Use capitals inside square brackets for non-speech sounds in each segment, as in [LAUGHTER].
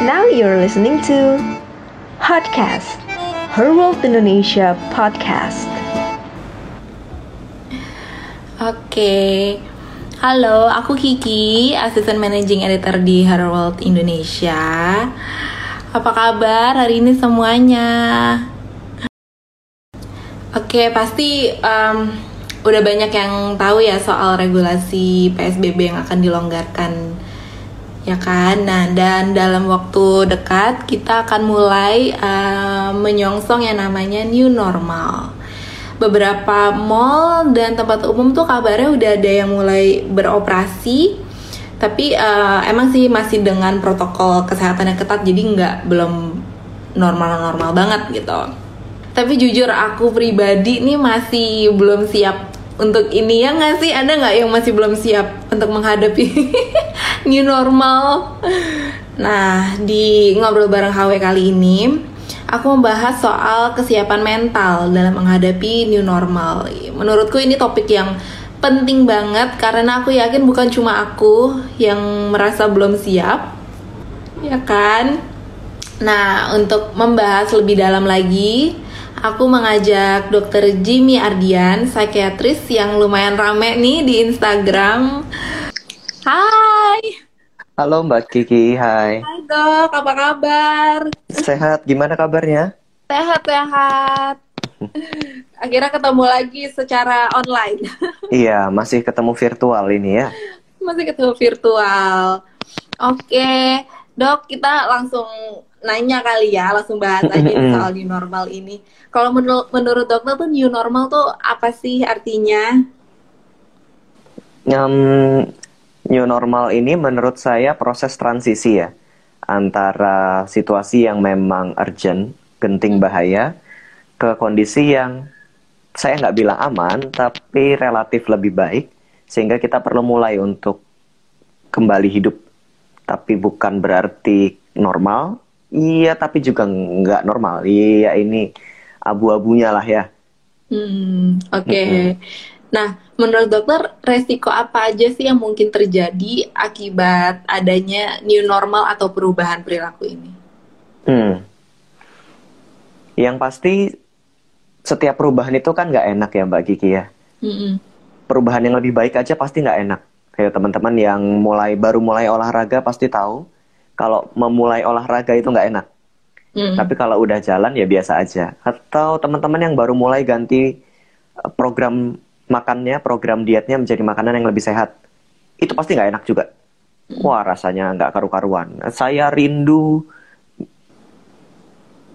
Now you're listening to Podcast Her World Indonesia Podcast. Oke, halo, aku Kiki, asisten managing editor di Her World Indonesia. Apa kabar hari ini semuanya? Oke, pasti um, udah banyak yang tahu ya soal regulasi PSBB yang akan dilonggarkan ya kan? Nah dan dalam waktu dekat kita akan mulai uh, menyongsong yang namanya new normal. Beberapa mall dan tempat umum tuh kabarnya udah ada yang mulai beroperasi tapi uh, emang sih masih dengan protokol kesehatan yang ketat jadi nggak belum normal-normal banget gitu. Tapi jujur aku pribadi nih masih belum siap untuk ini ya nggak sih? Ada nggak yang masih belum siap untuk menghadapi [LAUGHS] new normal? Nah di ngobrol bareng HW kali ini aku membahas soal kesiapan mental dalam menghadapi new normal. Menurutku ini topik yang penting banget karena aku yakin bukan cuma aku yang merasa belum siap ya kan? Nah untuk membahas lebih dalam lagi aku mengajak dokter Jimmy Ardian, psikiatris yang lumayan rame nih di Instagram. Hai. Halo Mbak Kiki, hai. Hai dok, apa kabar? Sehat, gimana kabarnya? Sehat, sehat. Akhirnya ketemu lagi secara online. [LAUGHS] iya, masih ketemu virtual ini ya. Masih ketemu virtual. Oke, dok kita langsung nanya kali ya, langsung bahas aja soal new normal ini. Kalau menur menurut dokter tuh new normal tuh apa sih artinya? Um, new normal ini menurut saya proses transisi ya antara situasi yang memang urgent, genting bahaya, ke kondisi yang saya nggak bilang aman, tapi relatif lebih baik, sehingga kita perlu mulai untuk kembali hidup. Tapi bukan berarti normal, Iya, tapi juga nggak normal. Iya, ini abu-abunya lah ya. Hmm, oke. Okay. Nah, menurut dokter, resiko apa aja sih yang mungkin terjadi akibat adanya new normal atau perubahan perilaku ini? Hmm. Yang pasti setiap perubahan itu kan nggak enak ya Mbak Kiki ya. Mm-hmm. Perubahan yang lebih baik aja pasti nggak enak. Kayak teman-teman yang mulai baru mulai olahraga pasti tahu kalau memulai olahraga itu nggak enak. Mm. Tapi kalau udah jalan ya biasa aja. Atau teman-teman yang baru mulai ganti eh, program makannya, program dietnya menjadi makanan yang lebih sehat, itu pasti nggak enak juga. Mm. Wah rasanya nggak karu-karuan. Saya rindu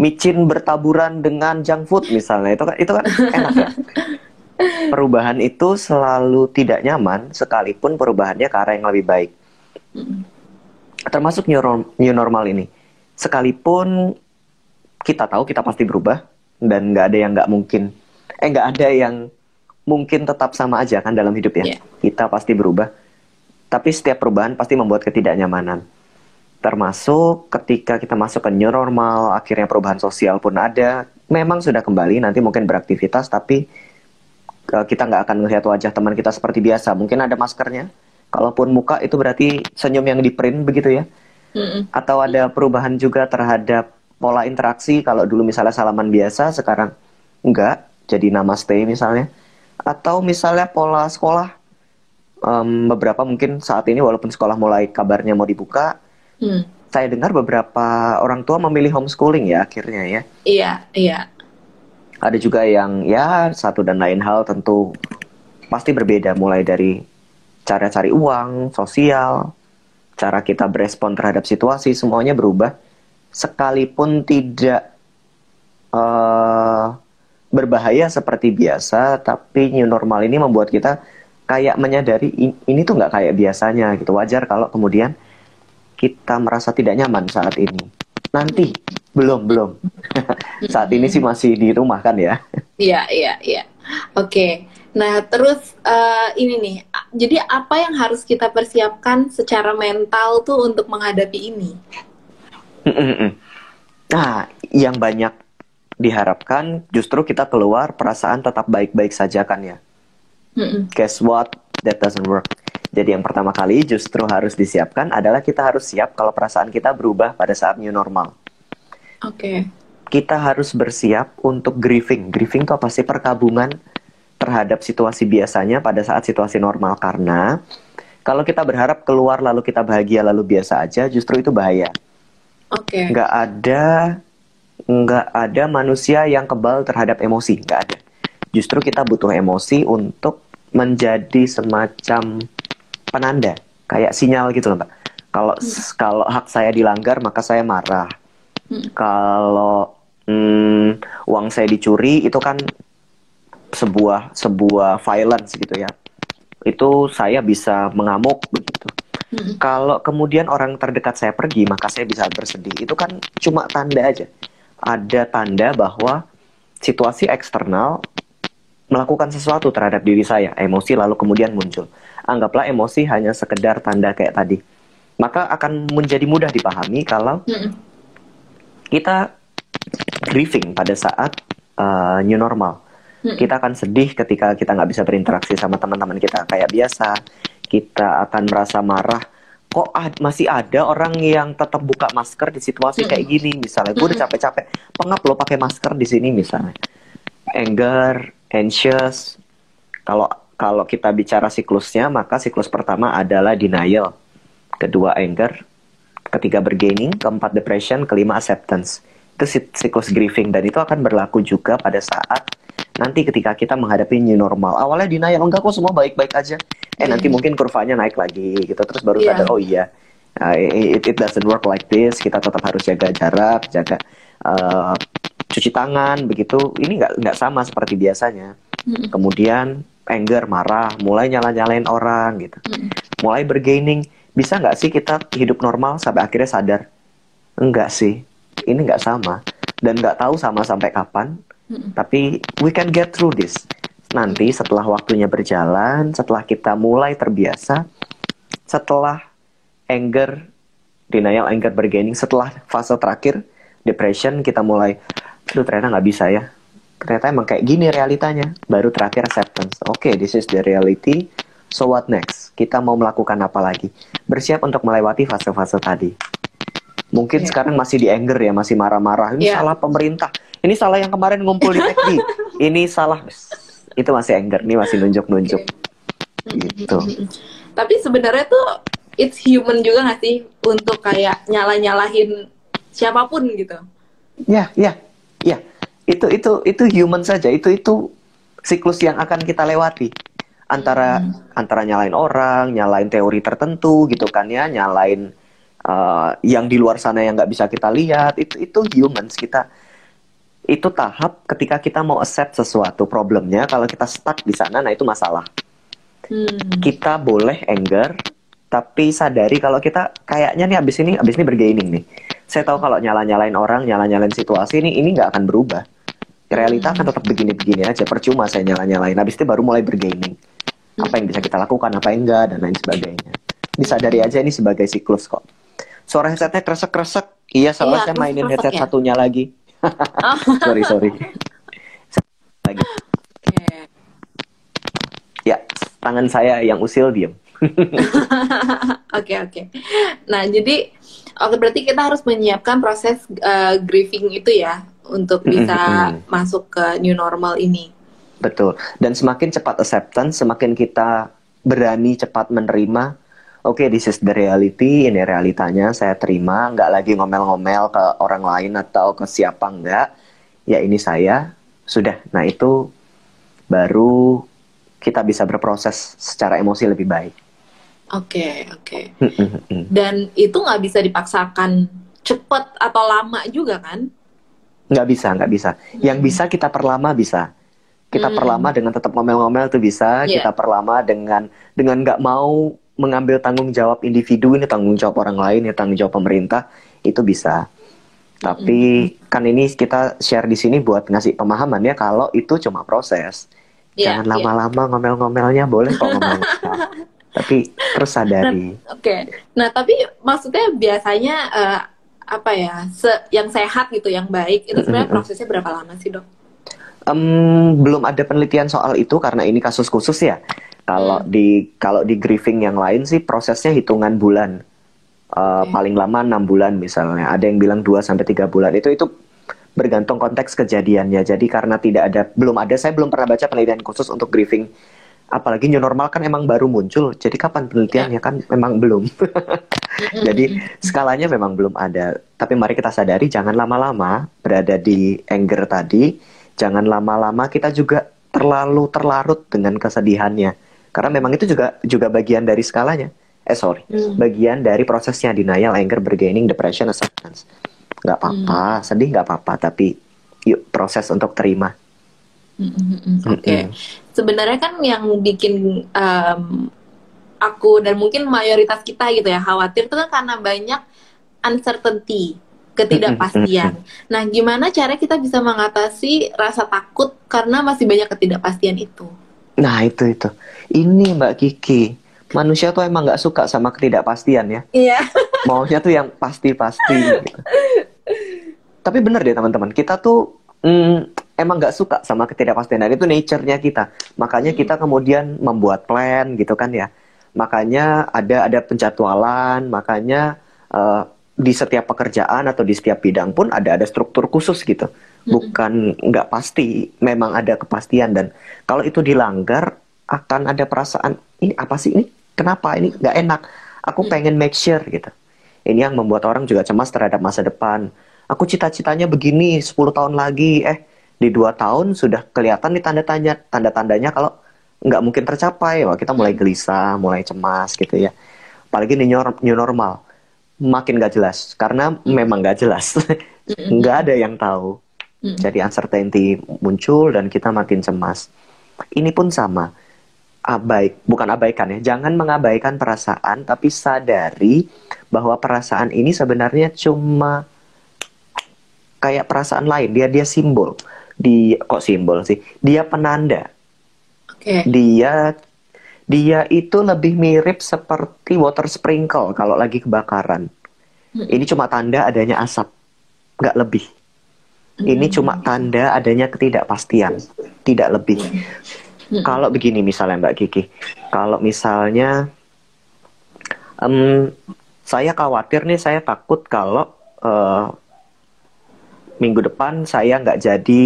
micin bertaburan dengan junk food misalnya itu kan itu kan enak ya. [LAUGHS] Perubahan itu selalu tidak nyaman sekalipun perubahannya ke arah yang lebih baik. Mm termasuk new, new normal ini. Sekalipun kita tahu kita pasti berubah dan nggak ada yang nggak mungkin, eh nggak ada yang mungkin tetap sama aja kan dalam hidup ya. Yeah. Kita pasti berubah, tapi setiap perubahan pasti membuat ketidaknyamanan. Termasuk ketika kita masuk ke new normal, akhirnya perubahan sosial pun ada. Memang sudah kembali, nanti mungkin beraktivitas, tapi eh, kita nggak akan melihat wajah teman kita seperti biasa. Mungkin ada maskernya, Kalaupun muka itu berarti senyum yang di print begitu ya? Mm-mm. Atau ada perubahan juga terhadap pola interaksi kalau dulu misalnya salaman biasa sekarang enggak jadi namaste misalnya atau misalnya pola sekolah um, beberapa mungkin saat ini walaupun sekolah mulai kabarnya mau dibuka mm. saya dengar beberapa orang tua memilih homeschooling ya akhirnya ya iya iya ada juga yang ya satu dan lain hal tentu pasti berbeda mulai dari cara cari uang, sosial, cara kita berespon terhadap situasi, semuanya berubah. Sekalipun tidak uh, berbahaya seperti biasa, tapi new normal ini membuat kita kayak menyadari ini tuh nggak kayak biasanya gitu. Wajar kalau kemudian kita merasa tidak nyaman saat ini. Nanti belum belum. [LAUGHS] saat ini sih masih di rumah kan ya. Iya iya iya. Oke. Nah, terus uh, ini nih, jadi apa yang harus kita persiapkan secara mental tuh untuk menghadapi ini? Nah, yang banyak diharapkan justru kita keluar perasaan tetap baik-baik saja kan ya. Mm-mm. Guess what? That doesn't work. Jadi yang pertama kali justru harus disiapkan adalah kita harus siap kalau perasaan kita berubah pada saat new normal. Oke. Okay. Kita harus bersiap untuk grieving. Grieving itu apa sih? Perkabungan terhadap situasi biasanya pada saat situasi normal. Karena kalau kita berharap keluar lalu kita bahagia lalu biasa aja, justru itu bahaya. Oke. Okay. Nggak ada nggak ada manusia yang kebal terhadap emosi. Nggak ada. Justru kita butuh emosi untuk menjadi semacam penanda, kayak sinyal gitu loh, Mbak. Kalau hmm. kalau hak saya dilanggar, maka saya marah. Hmm. Kalau hmm, uang saya dicuri, itu kan sebuah sebuah violence gitu ya. Itu saya bisa mengamuk begitu. Hmm. Kalau kemudian orang terdekat saya pergi, maka saya bisa bersedih. Itu kan cuma tanda aja. Ada tanda bahwa situasi eksternal melakukan sesuatu terhadap diri saya, emosi lalu kemudian muncul. Anggaplah emosi hanya sekedar tanda kayak tadi. Maka akan menjadi mudah dipahami kalau kita grieving pada saat uh, new normal. Kita akan sedih ketika kita nggak bisa berinteraksi sama teman-teman kita kayak biasa. Kita akan merasa marah. Kok ad masih ada orang yang tetap buka masker di situasi kayak gini misalnya. Gue udah capek-capek, pengap lo pakai masker di sini misalnya. Anger, anxious. Kalau kalau kita bicara siklusnya, maka siklus pertama adalah denial, kedua anger, ketiga bergaining, keempat depression, kelima acceptance. Itu siklus grieving dan itu akan berlaku juga pada saat nanti ketika kita menghadapi new normal. Awalnya denial enggak kok semua baik-baik aja. Eh mm. nanti mungkin kurvanya naik lagi gitu. Terus baru yeah. sadar oh iya. Uh, it, it doesn't work like this. Kita tetap harus jaga jarak, jaga uh, cuci tangan begitu. Ini nggak nggak sama seperti biasanya. Hmm. Kemudian anger, marah, mulai nyala-nyalain orang gitu. Hmm. Mulai bergaining, bisa nggak sih kita hidup normal sampai akhirnya sadar? Enggak sih, ini nggak sama. Dan nggak tahu sama sampai kapan. Tapi we can get through this. Nanti setelah waktunya berjalan, setelah kita mulai terbiasa, setelah anger, denial, anger, bergaining, setelah fase terakhir, depression, kita mulai, aduh ternyata nggak bisa ya ternyata emang kayak gini realitanya. Baru terakhir acceptance. Oke, okay, this is the reality. So what next? Kita mau melakukan apa lagi? Bersiap untuk melewati fase-fase tadi. Mungkin yeah. sekarang masih di anger ya, masih marah-marah. Ini yeah. salah pemerintah. Ini salah yang kemarin ngumpul di TEKDI. Ini salah. Itu masih anger. Ini masih nunjuk-nunjuk. Okay. Gitu. Tapi sebenarnya tuh it's human juga gak sih untuk kayak nyala-nyalahin siapa pun gitu? Ya, ya, ya itu itu itu human saja itu itu siklus yang akan kita lewati antara hmm. antara nyalain orang nyalain teori tertentu gitu kan ya nyalain uh, yang di luar sana yang nggak bisa kita lihat itu itu humans kita itu tahap ketika kita mau accept sesuatu problemnya kalau kita stuck di sana nah itu masalah. Hmm. kita boleh anger tapi sadari kalau kita kayaknya nih abis ini abis ini bergaining nih. Saya tahu kalau nyala nyalain orang nyala nyalain situasi ini ini nggak akan berubah. Realita akan tetap begini-begini aja percuma saya nyala-nyalain. Habis itu baru mulai bergaining. Apa yang bisa kita lakukan apa yang enggak dan lain sebagainya. Disadari aja ini sebagai siklus kok. Suara headsetnya kresek-kresek iya sama iya, saya mainin headset ya? satunya lagi oh. [LAUGHS] sorry sorry lagi okay. ya tangan saya yang usil diem [LAUGHS] oke oke nah jadi oke berarti kita harus menyiapkan proses uh, grieving itu ya untuk bisa masuk ke new normal ini. Betul. Dan semakin cepat acceptance, semakin kita berani cepat menerima. Oke, okay, this is the reality. Ini realitanya. Saya terima. Nggak lagi ngomel-ngomel ke orang lain atau ke siapa nggak. Ya ini saya. Sudah. Nah itu baru kita bisa berproses secara emosi lebih baik. Oke, okay, oke. Okay. Dan itu nggak bisa dipaksakan cepat atau lama juga kan? Nggak bisa, nggak bisa. Yang bisa kita perlama bisa. Kita hmm. perlama dengan tetap ngomel-ngomel itu bisa. Yeah. Kita perlama dengan dengan nggak mau mengambil tanggung jawab individu ini tanggung jawab orang lain ya tanggung jawab pemerintah itu bisa. Tapi mm. kan ini kita share di sini buat ngasih pemahaman ya kalau itu cuma proses. Yeah, Jangan iya. lama-lama yeah. ngomel-ngomelnya boleh kok ngomel. [LAUGHS] tapi terus sadari. Nah, Oke. Okay. Nah, tapi maksudnya biasanya uh, apa ya se yang sehat gitu yang baik itu sebenarnya prosesnya berapa lama sih dok? Um, belum ada penelitian soal itu karena ini kasus khusus ya. Kalau Hmm. di kalau di grieving yang lain sih prosesnya hitungan bulan. Uh, Oke. paling lama enam bulan misalnya. Ada yang bilang 2 sampai tiga bulan. Itu itu bergantung konteks kejadiannya. Jadi karena tidak ada belum ada saya belum pernah baca penelitian khusus untuk grieving. Apalagi new normal kan emang baru muncul. Jadi kapan penelitiannya kan memang belum. [LAUGHS] Jadi skalanya memang belum ada. Tapi mari kita sadari jangan lama-lama berada di anger tadi. Jangan lama-lama kita juga terlalu terlarut dengan kesedihannya. Karena memang itu juga juga bagian dari skalanya. Eh sorry, Hmm. bagian dari prosesnya denial, anger, bargaining, depression, acceptance. Nggak apa-apa, sedih nggak apa-apa, tapi yuk proses untuk terima. Mm, mm, mm. Oke, Mm-mm. sebenarnya kan yang bikin em, aku dan mungkin mayoritas kita gitu ya khawatir itu kan karena banyak uncertainty, ketidakpastian. Nah, gimana cara kita bisa mengatasi rasa takut karena masih banyak ketidakpastian itu? Nah itu itu, ini Mbak Kiki, manusia tuh emang nggak suka sama ketidakpastian ya. Iya. [LAUGHS] maunya tuh yang pasti-pasti gitu. Tapi bener deh teman-teman, kita tuh mm, emang nggak suka sama ketidakpastian dan itu nature-nya kita. Makanya kita kemudian membuat plan gitu kan ya. Makanya ada ada penjadwalan, makanya eh, di setiap pekerjaan atau di setiap bidang pun ada ada struktur khusus gitu. Bukan nggak pasti, memang ada kepastian dan kalau itu dilanggar akan ada perasaan ini apa sih ini? Kenapa ini nggak enak? Aku pengen make sure gitu. Ini yang membuat orang juga cemas terhadap masa depan. Aku cita-citanya begini 10 tahun lagi, eh di dua tahun sudah kelihatan nih tanda-tanya tanda-tandanya kalau nggak mungkin tercapai. Wah, kita mulai gelisah, mulai cemas gitu ya. Apalagi di new, new normal, makin nggak jelas karena memang nggak jelas, [LAUGHS] nggak ada yang tahu. Mm. Jadi uncertainty muncul dan kita makin cemas. Ini pun sama. Abai bukan abaikan ya. Jangan mengabaikan perasaan tapi sadari bahwa perasaan ini sebenarnya cuma kayak perasaan lain. Dia dia simbol. Di kok simbol sih? Dia penanda. Oke. dia dia itu lebih mirip seperti water sprinkle kalau lagi kebakaran. Hmm. ini cuma tanda adanya asap. Nggak lebih ini cuma tanda adanya ketidakpastian tidak lebih kalau begini misalnya Mbak Kiki, kalau misalnya em, saya khawatir nih, saya takut kalau eh, minggu depan saya nggak jadi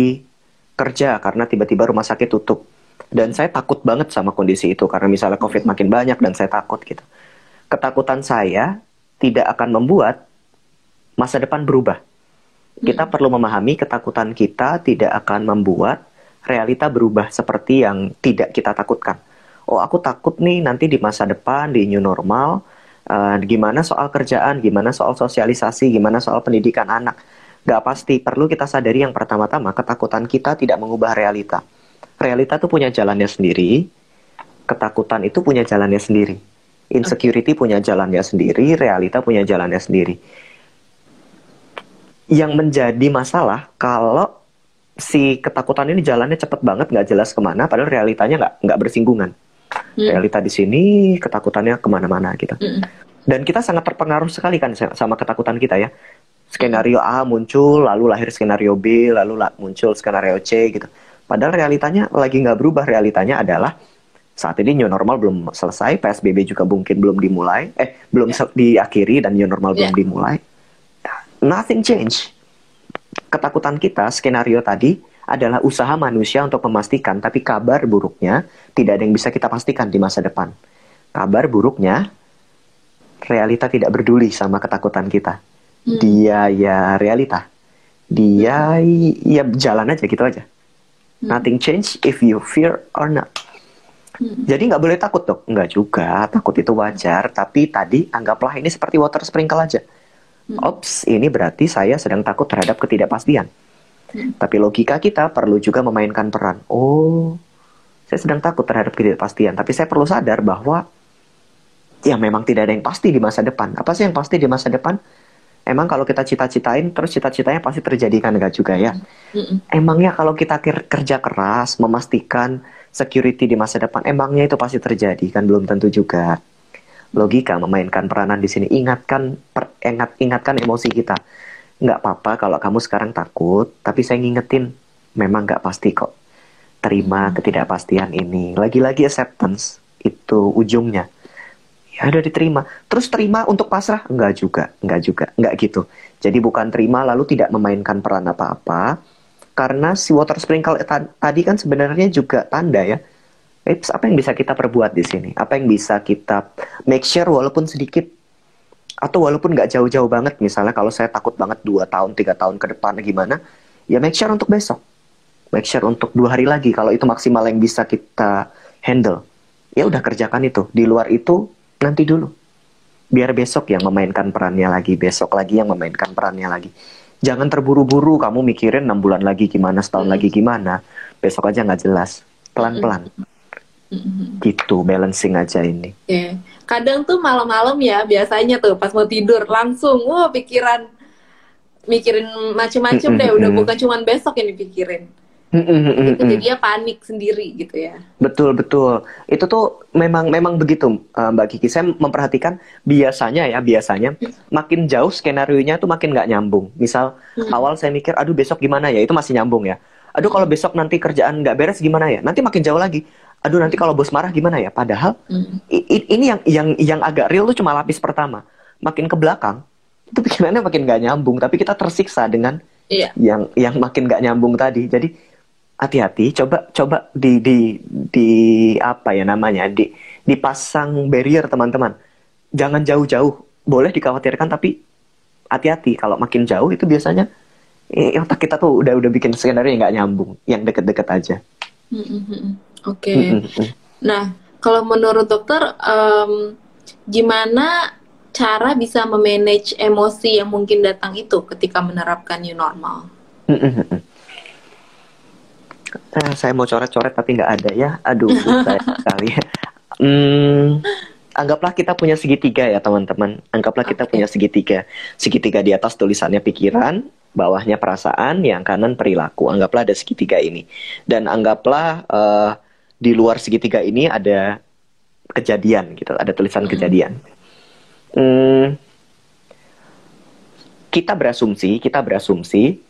kerja karena tiba-tiba rumah sakit tutup. Dan saya takut banget sama kondisi itu karena misalnya COVID makin banyak dan saya takut gitu. Ketakutan saya tidak akan membuat masa depan berubah. Kita perlu memahami ketakutan kita tidak akan membuat realita berubah seperti yang tidak kita takutkan. Oh, aku takut nih nanti di masa depan di new normal, eh, gimana soal kerjaan, gimana soal sosialisasi, gimana soal pendidikan anak. Gak pasti, perlu kita sadari yang pertama-tama, ketakutan kita tidak mengubah realita. Realita itu punya jalannya sendiri, ketakutan itu punya jalannya sendiri. Insecurity punya jalannya sendiri, realita punya jalannya sendiri. Yang menjadi masalah kalau si ketakutan ini jalannya cepet banget nggak jelas ke mana padahal realitanya nggak nggak bersinggungan Hmm. realita di sini ketakutannya ke mana-mana gitu Mm. dan kita sangat terpengaruh sekali kan sa- sama ketakutan kita ya skenario A muncul lalu lahir skenario B lalu la- muncul skenario C gitu padahal realitanya lagi nggak berubah realitanya adalah saat ini new normal belum selesai PSBB juga mungkin belum dimulai eh belum sel- diakhiri dan new normal belum Yeah. dimulai nothing change ketakutan kita, skenario tadi adalah usaha manusia untuk memastikan, tapi kabar buruknya tidak ada yang bisa kita pastikan di masa depan. Kabar buruknya, realita tidak peduli sama ketakutan kita. Hmm. Dia ya realita. Dia ya jalan aja gitu aja. Nothing change if you fear or not. Hmm. Jadi nggak boleh takut dok. Nggak juga, takut itu wajar. Tapi tadi anggaplah ini seperti water sprinkle aja. Ops, ini berarti saya sedang takut terhadap ketidakpastian. Tapi logika kita perlu juga memainkan peran. Oh, saya sedang takut terhadap ketidakpastian. Tapi saya perlu sadar bahwa ya memang tidak ada yang pasti di masa depan. Apa sih yang pasti di masa depan? Emang kalau kita cita-citain, terus cita-citanya pasti terjadi kan enggak juga ya? Mm-mm. Emangnya kalau kita ker- kerja keras memastikan security di masa depan, emangnya itu pasti terjadi kan belum tentu juga. Logika memainkan peranan di sini. Ingatkan per- ingat ingatkan emosi kita. Nggak apa-apa kalau kamu sekarang takut, tapi saya ngingetin memang nggak pasti kok. Terima ketidakpastian ini. Lagi-lagi acceptance. itu ujungnya ya udah diterima terus terima untuk pasrah enggak juga enggak juga enggak gitu jadi bukan terima lalu tidak memainkan peran apa-apa karena si water sprinkle tadi kan sebenarnya juga tanda ya Eps, apa yang bisa kita perbuat di sini? Apa yang bisa kita make sure walaupun sedikit? Atau walaupun nggak jauh-jauh banget misalnya kalau saya takut banget dua tahun tiga tahun ke depan gimana ya make sure untuk besok. Make sure untuk dua hari lagi kalau itu maksimal yang bisa kita handle. Ya udah kerjakan itu. Di luar itu nanti dulu. Biar besok yang memainkan perannya lagi besok lagi yang memainkan perannya lagi. Jangan terburu-buru kamu mikirin enam bulan lagi gimana setahun hmm. lagi gimana. Besok aja nggak jelas. Pelan-pelan hmm. gitu balancing aja ini. Yeah kadang tuh malam-malam ya biasanya tuh pas mau tidur langsung wah pikiran mikirin macem-macem deh. Udah bukan cuma besok yang dipikirin. Itu jadi dia panik sendiri gitu ya. Betul betul. Itu tuh memang memang begitu uh, mbak Kiki. Saya memperhatikan biasanya ya biasanya makin jauh skenario nya tuh makin nggak nyambung. Misal hmm. awal saya mikir aduh besok gimana ya? Itu masih nyambung ya. Aduh kalau besok nanti kerjaan nggak beres gimana ya? Nanti makin jauh lagi aduh nanti kalau bos marah gimana ya? Padahal mm. ini yang yang yang agak real tuh cuma lapis pertama. Makin ke belakang [LAUGHS] itu pikirannya makin gak nyambung. Tapi kita tersiksa dengan yeah. yang yang makin gak nyambung tadi. Jadi hati-hati. Coba coba di di di apa ya namanya di dipasang barrier teman-teman. Jangan jauh-jauh. Boleh dikhawatirkan tapi hati-hati. Kalau makin jauh itu biasanya eh, otak kita tuh udah udah bikin skenario yang nggak nyambung. Yang deket-deket aja. Mm -hmm. Oke. Okay. Nah, kalau menurut dokter, um, gimana cara bisa memanage emosi yang mungkin datang itu ketika menerapkan new normal? Nah, saya mau coret-coret tapi nggak ada ya. Aduh, [LAUGHS] saya sekali. Hmm, anggaplah kita punya segitiga ya teman-teman. Anggaplah okay. kita punya segitiga. Segitiga di atas tulisannya pikiran, bawahnya perasaan, yang kanan perilaku. Anggaplah ada segitiga ini. Dan anggaplah uh, di luar segitiga ini ada kejadian gitu, ada tulisan hmm. kejadian. Hmm, kita berasumsi, kita berasumsi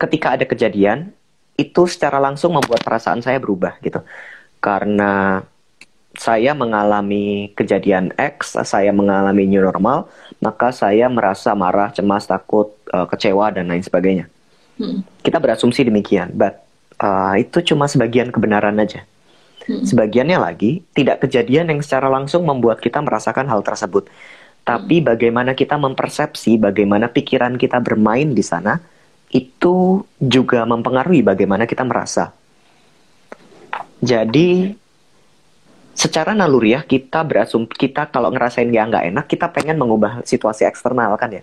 ketika ada kejadian itu secara langsung membuat perasaan saya berubah gitu. Karena saya mengalami kejadian X, saya mengalami new normal, maka saya merasa marah, cemas, takut, uh, kecewa dan lain sebagainya. Hmm. Kita berasumsi demikian, but uh, itu cuma sebagian kebenaran aja. Hmm. Sebagiannya lagi tidak kejadian yang secara langsung membuat kita merasakan hal tersebut. Tapi hmm. bagaimana kita mempersepsi, bagaimana pikiran kita bermain di sana, itu juga mempengaruhi bagaimana kita merasa. Jadi secara naluriah kita berasum kita kalau ngerasain yang nggak enak kita pengen mengubah situasi eksternal kan ya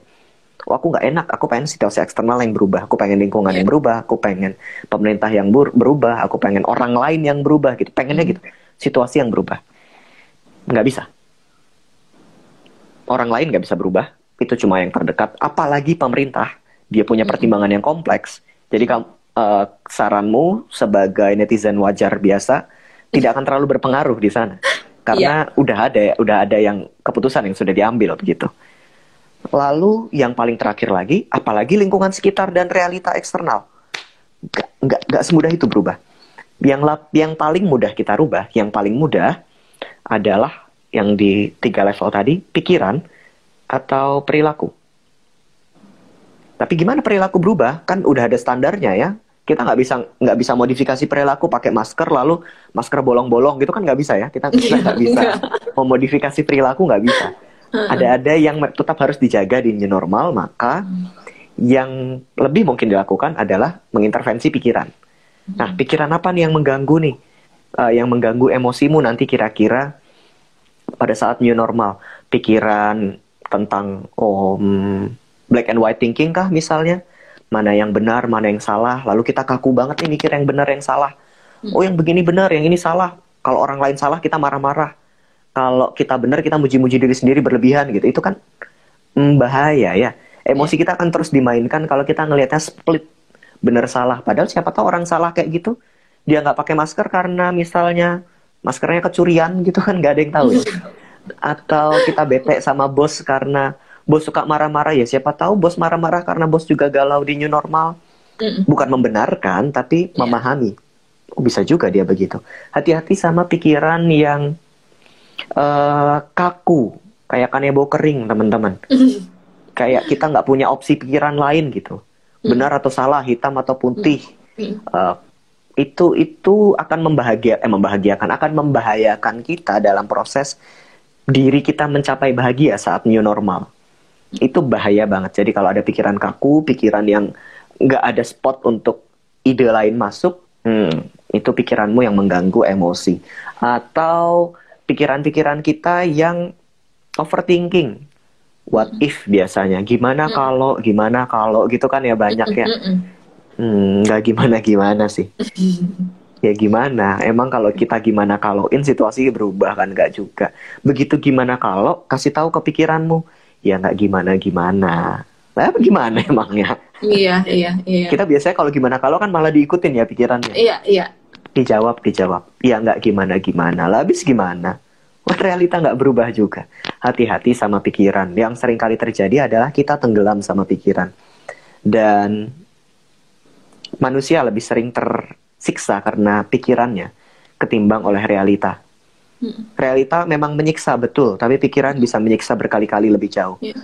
oh, aku nggak enak aku pengen situasi eksternal yang berubah. Aku pengen lingkungan yeah. yang berubah aku pengen pemerintah yang berubah aku pengen orang lain yang berubah gitu. Pengennya gitu situasi yang berubah. Nggak bisa. Orang lain nggak bisa berubah itu cuma yang terdekat. Apalagi pemerintah dia punya pertimbangan yang kompleks. Jadi kamu uh, saranmu sebagai netizen wajar biasa tidak akan terlalu berpengaruh di sana. [LAUGHS] Karena yeah. udah ada udah ada yang keputusan yang sudah diambil begitu Lalu yang paling terakhir lagi, apalagi lingkungan sekitar dan realita eksternal. Gak, gak, gak semudah itu berubah. Yang, lap, yang paling mudah kita rubah, yang paling mudah adalah yang di tiga level tadi, pikiran atau perilaku. Tapi gimana perilaku berubah? Kan udah ada standarnya ya. Kita nggak bisa nggak bisa modifikasi perilaku pakai masker lalu masker bolong-bolong gitu kan nggak bisa ya. Kita nggak bisa [LAUGHS] memodifikasi perilaku nggak bisa ada-ada yang tetap harus dijaga di new normal, maka yang lebih mungkin dilakukan adalah mengintervensi pikiran. Nah, pikiran apa nih yang mengganggu nih? Uh, yang mengganggu emosimu nanti kira-kira pada saat new normal. Pikiran tentang oh, black and white thinking kah misalnya? Mana yang benar, mana yang salah. Lalu kita kaku banget nih mikir yang benar, yang salah. Oh, yang begini benar, yang ini salah. Kalau orang lain salah, kita marah-marah kalau kita benar kita muji-muji diri sendiri berlebihan gitu. Itu kan mm, bahaya ya. Emosi kita akan terus dimainkan kalau kita ngelihatnya split. Benar salah. Padahal siapa tahu orang salah kayak gitu. Dia nggak pakai masker karena misalnya maskernya kecurian gitu kan nggak ada yang tahu ya. [LAUGHS] atau kita bete sama bos karena bos suka marah-marah ya. Siapa tahu bos marah-marah karena bos juga galau di new normal. Bukan membenarkan tapi yeah. memahami. Oh, bisa juga dia begitu. Hati-hati sama pikiran yang uh, kaku, kayak kanebo kering, teman-teman. [LAUGHS] kayak kita nggak punya opsi pikiran lain gitu. Benar atau salah, hitam atau putih. Uh, itu itu akan membahagia eh membahagiakan akan membahayakan kita dalam proses diri kita mencapai bahagia saat new normal. Itu bahaya banget. Jadi kalau ada pikiran kaku pikiran yang nggak ada spot untuk ide lain masuk hmm, itu pikiranmu yang mengganggu emosi. Atau pikiran-pikiran kita yang overthinking what if biasanya gimana kalau gimana kalau gitu kan ya banyak ya Hmm, nggak gimana-gimana sih. [LAUGHS] ya gimana? Emang kalau kita gimana kaloin situasi berubah kan nggak juga. Begitu gimana kalau kasih tahu kepikiranmu, ya nggak gimana-gimana. Lah gimana [LAUGHS] emangnya? Iya, iya, iya. Kita biasanya kalau gimana kalau kan malah diikutin ya pikirannya. Iya, iya. Dijawab, dijawab. Ya nggak gimana-gimana. Lah habis gimana? Wah, realita nggak berubah juga. Hati-hati sama pikiran. Yang sering kali terjadi adalah kita tenggelam sama pikiran. Dan manusia lebih sering tersiksa karena pikirannya ketimbang oleh realita. Hmm. Realita memang menyiksa betul, tapi pikiran bisa menyiksa berkali-kali lebih jauh. Yeah.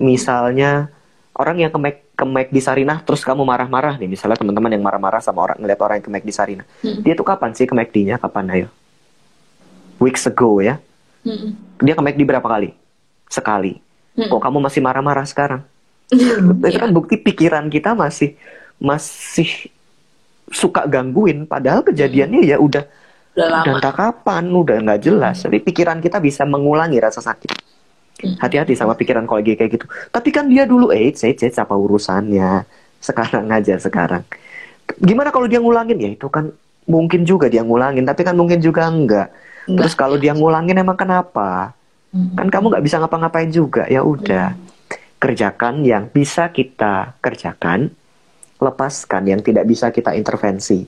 Misalnya orang yang kemek kemek di Sarinah terus kamu marah-marah nih, misalnya teman-teman yang marah-marah sama orang ngeliat orang yang kemek di Sarinah. Hmm. Dia tuh kapan sih kemek nya Kapan ayo? Weeks ago ya. Hmm. Dia kemek di berapa kali? Sekali. Hmm. Kok kamu masih marah-marah sekarang? [LAUGHS] Itu kan bukti pikiran kita masih masih suka gangguin padahal kejadiannya ya udah udah entah kapan udah nggak jelas jadi pikiran kita bisa mengulangi rasa sakit hmm. Hati-hati sama pikiran kalau kayak gitu tapi kan dia dulu eh saya apa urusannya [LAUGHS] sekarang aja sekarang gimana kalau dia ngulangin ya itu kan mungkin juga dia ngulangin tapi kan mungkin juga enggak, enggak. terus kalau dia ngulangin emang kenapa kan kamu nggak bisa ngapa-ngapain juga ya udah hmm. kerjakan yang bisa kita kerjakan lepaskan yang tidak bisa kita intervensi.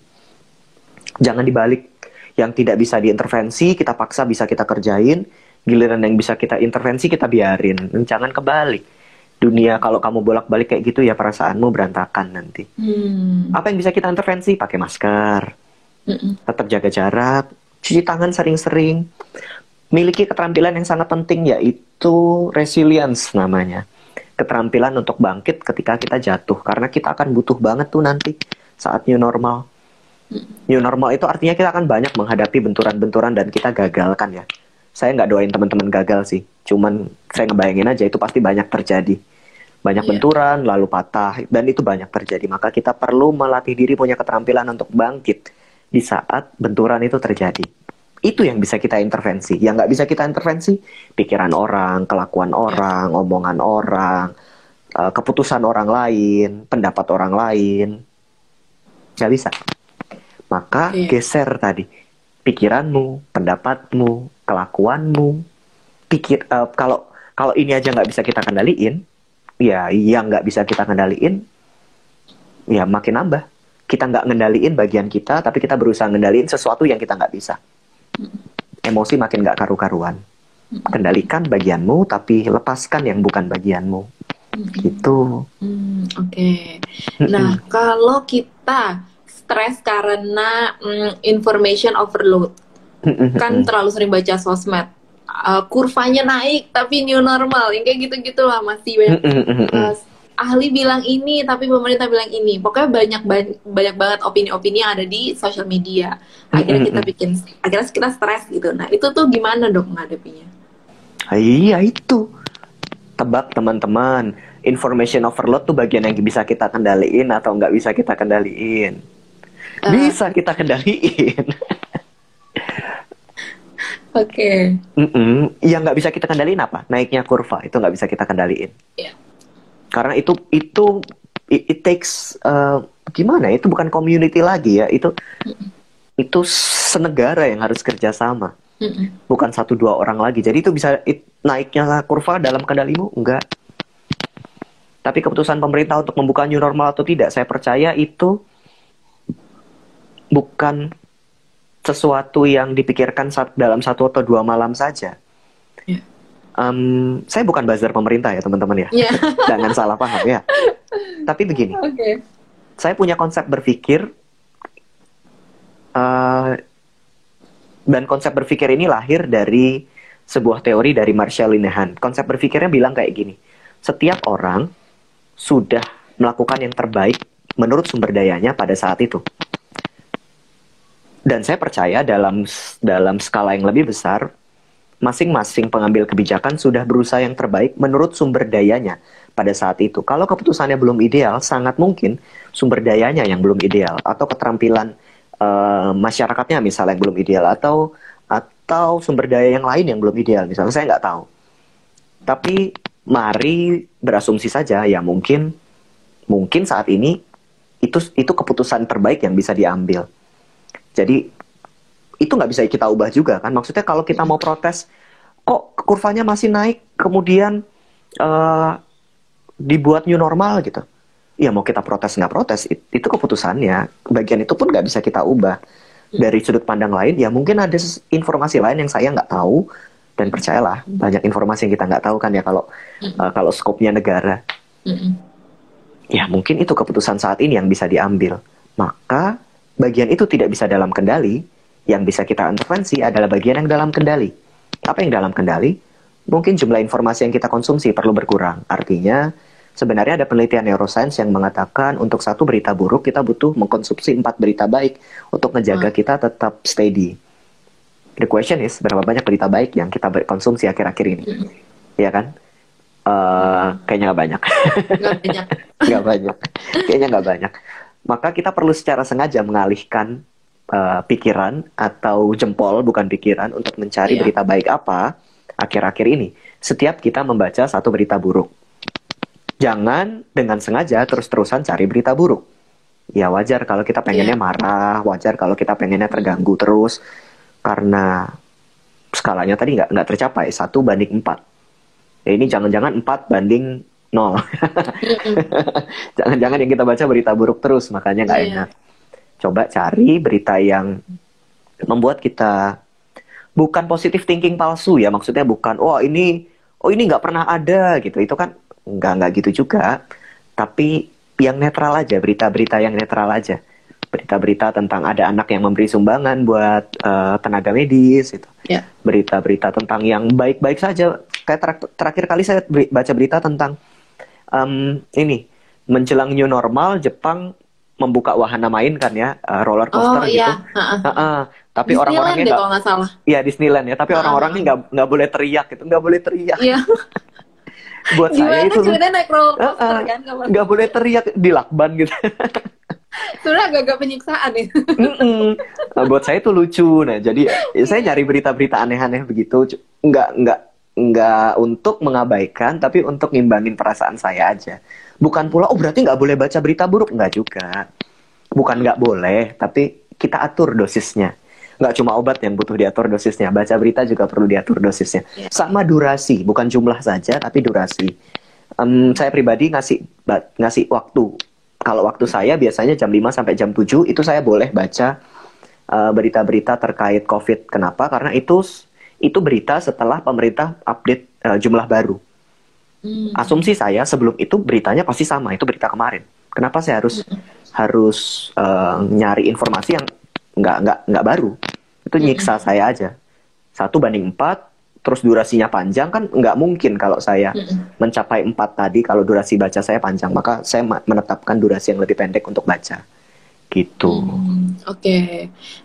Jangan dibalik. Yang tidak bisa diintervensi, kita paksa bisa kita kerjain. Giliran yang bisa kita intervensi, kita biarin. Jangan kebalik. Dunia kalau kamu bolak-balik kayak gitu ya perasaanmu berantakan nanti. Hmm. Apa yang bisa kita intervensi? Pakai masker. Mm-mm. Tetap jaga jarak. Cuci tangan sering-sering. Miliki keterampilan yang sangat penting yaitu resilience namanya keterampilan untuk bangkit ketika kita jatuh karena kita akan butuh banget tuh nanti saat new normal new normal itu artinya kita akan banyak menghadapi benturan-benturan dan kita gagal kan ya saya nggak doain teman-teman gagal sih cuman saya ngebayangin aja itu pasti banyak terjadi banyak yeah. benturan lalu patah dan itu banyak terjadi maka kita perlu melatih diri punya keterampilan untuk bangkit di saat benturan itu terjadi itu yang bisa kita intervensi. Yang nggak bisa kita intervensi, pikiran orang, kelakuan ya. orang, ya. omongan orang, uh, keputusan orang lain, pendapat orang lain. Nggak bisa. Maka ya. geser tadi pikiranmu, pendapatmu, kelakuanmu. Pikir uh, kalau kalau ini aja nggak bisa kita kendaliin, ya yang nggak bisa kita kendaliin, ya makin nambah. Kita nggak ngendaliin bagian kita, tapi kita berusaha ngendaliin sesuatu yang kita nggak bisa emosi makin gak karu-karuan. Kendalikan bagianmu, tapi lepaskan yang bukan bagianmu. Gitu. Hmm, Oke. Okay. Nah, kalau kita stres karena mm, information overload, [LAUGHS] kan terlalu sering baca sosmed, uh, kurvanya naik tapi new normal, yang kayak gitu-gitu lah masih banyak. Uh, ahli bilang ini tapi pemerintah bilang ini. Pokoknya banyak banyak banget opini-opini yang ada di sosial media. Akhirnya kita bikin akhirnya kita stres gitu. Nah itu tuh gimana dok ngadepinya iya itu. Tebak teman-teman. Information overload tuh bagian yang bisa kita kendaliin atau nggak bisa kita kendaliin? Uh, bisa kita kendaliin [LAUGHS] Oke. Okay. Mm -mm. Yang nggak bisa kita kendaliin apa? Naiknya kurva itu nggak bisa kita kendaliin. Yeah karena itu itu it, it takes uh, gimana itu bukan community lagi ya itu mm itu senegara yang harus kerjasama mm bukan satu dua orang lagi jadi itu bisa it, naiknya kurva dalam kendalimu enggak tapi keputusan pemerintah untuk membuka new normal atau tidak saya percaya itu bukan sesuatu yang dipikirkan saat, dalam satu atau dua malam saja um, saya bukan buzzer pemerintah ya teman-teman ya, yeah. [LAUGHS] jangan salah paham ya. Tapi begini, okay. saya punya konsep berpikir uh, dan konsep berpikir ini lahir dari sebuah teori dari Marshall Linehan. Konsep berpikirnya bilang kayak gini, setiap orang sudah melakukan yang terbaik menurut sumber dayanya pada saat itu. Dan saya percaya dalam dalam skala yang lebih besar, masing-masing pengambil kebijakan sudah berusaha yang terbaik menurut sumber dayanya pada saat itu. Kalau keputusannya belum ideal, sangat mungkin sumber dayanya yang belum ideal atau keterampilan uh, masyarakatnya misalnya yang belum ideal atau atau sumber daya yang lain yang belum ideal misalnya saya nggak tahu. Tapi mari berasumsi saja ya mungkin mungkin saat ini itu itu keputusan terbaik yang bisa diambil jadi itu nggak bisa kita ubah juga kan. Maksudnya kalau kita mau protes, kok kurvanya masih naik, kemudian uh, dibuat new normal gitu. Ya mau kita protes nggak protes, itu keputusannya. Bagian itu pun nggak bisa kita ubah. Dari sudut pandang lain, ya mungkin ada informasi lain yang saya nggak tahu. Dan percayalah, banyak informasi yang kita nggak tahu kan ya kalau uh, kalau skopnya negara. Ya mungkin itu keputusan saat ini yang bisa diambil. Maka bagian itu tidak bisa dalam kendali, yang bisa kita intervensi adalah bagian yang dalam kendali. Apa yang dalam kendali? Mungkin jumlah informasi yang kita konsumsi perlu berkurang. Artinya, sebenarnya ada penelitian neuroscience yang mengatakan untuk satu berita buruk kita butuh mengkonsumsi empat berita baik untuk menjaga hmm. kita tetap steady. The question is, berapa banyak berita baik yang kita konsumsi akhir-akhir ini? Hmm. Ya kan? Uh, kayaknya nggak banyak. Nggak banyak. [LAUGHS] nggak banyak. Kayaknya nggak banyak maka kita perlu secara sengaja mengalihkan uh, pikiran atau jempol bukan pikiran untuk mencari yeah. berita baik apa akhir-akhir ini setiap kita membaca satu berita buruk. Jangan dengan sengaja terus-terusan cari berita buruk. Ya wajar kalau kita pengennya yeah. marah, wajar kalau kita pengennya terganggu terus karena skalanya tadi nggak nggak tercapai satu banding empat. Ya, ini jangan-jangan empat banding nol. [LAUGHS] Jangan-jangan yang kita baca berita buruk terus, makanya nggak yeah. enak. Coba cari berita yang membuat kita bukan positif thinking palsu ya, maksudnya bukan, oh ini, oh ini nggak pernah ada gitu. Itu kan nggak nggak gitu juga. Tapi yang netral aja, berita-berita yang netral aja. Berita-berita tentang ada anak yang memberi sumbangan buat uh, tenaga medis itu. Yeah. Berita-berita tentang yang baik-baik saja. Kayak ter terakhir kali saya baca berita tentang um, ini menjelang new normal Jepang membuka wahana main kan ya uh, roller coaster oh, gitu. Iya. Uh, uh, tapi orang-orangnya nggak kalau nggak salah. Iya Disneyland ya. Tapi uh, orang-orangnya nggak nggak boleh teriak gitu, nggak boleh teriak. Iya. [LAUGHS] Buat Gimana saya itu naik roller coaster uh, uh, kan nggak boleh teriak di lakban gitu. [LAUGHS] Sebenarnya agak-agak penyiksaan ya. nah, buat saya itu lucu. Nah, jadi ya, [LAUGHS] saya nyari berita-berita aneh-aneh begitu. Nggak nggak nggak untuk mengabaikan tapi untuk ngimbangin perasaan saya aja. Bukan pula oh berarti nggak boleh baca berita buruk. Nggak juga. Bukan nggak boleh tapi kita atur dosisnya. Nggak cuma obat yang butuh diatur dosisnya baca berita juga perlu diatur dosisnya. Yeah. sama durasi bukan jumlah saja tapi durasi. Um, saya pribadi ngasih ngasih waktu. Kalau waktu saya biasanya jam 5 sampai jam 7 itu saya boleh baca uh, berita-berita uh, terkait covid. Kenapa? Karena itu itu berita setelah pemerintah update uh, jumlah baru. Hmm. Asumsi saya sebelum itu beritanya pasti sama, itu berita kemarin. Kenapa saya harus hmm. harus uh, nyari informasi yang nggak nggak nggak baru? Itu nyiksa hmm. saya aja. Satu banding empat, terus durasinya panjang kan nggak mungkin kalau saya hmm. mencapai empat tadi kalau durasi baca saya panjang, maka saya menetapkan durasi yang lebih pendek untuk baca gitu. Hmm, Oke, okay.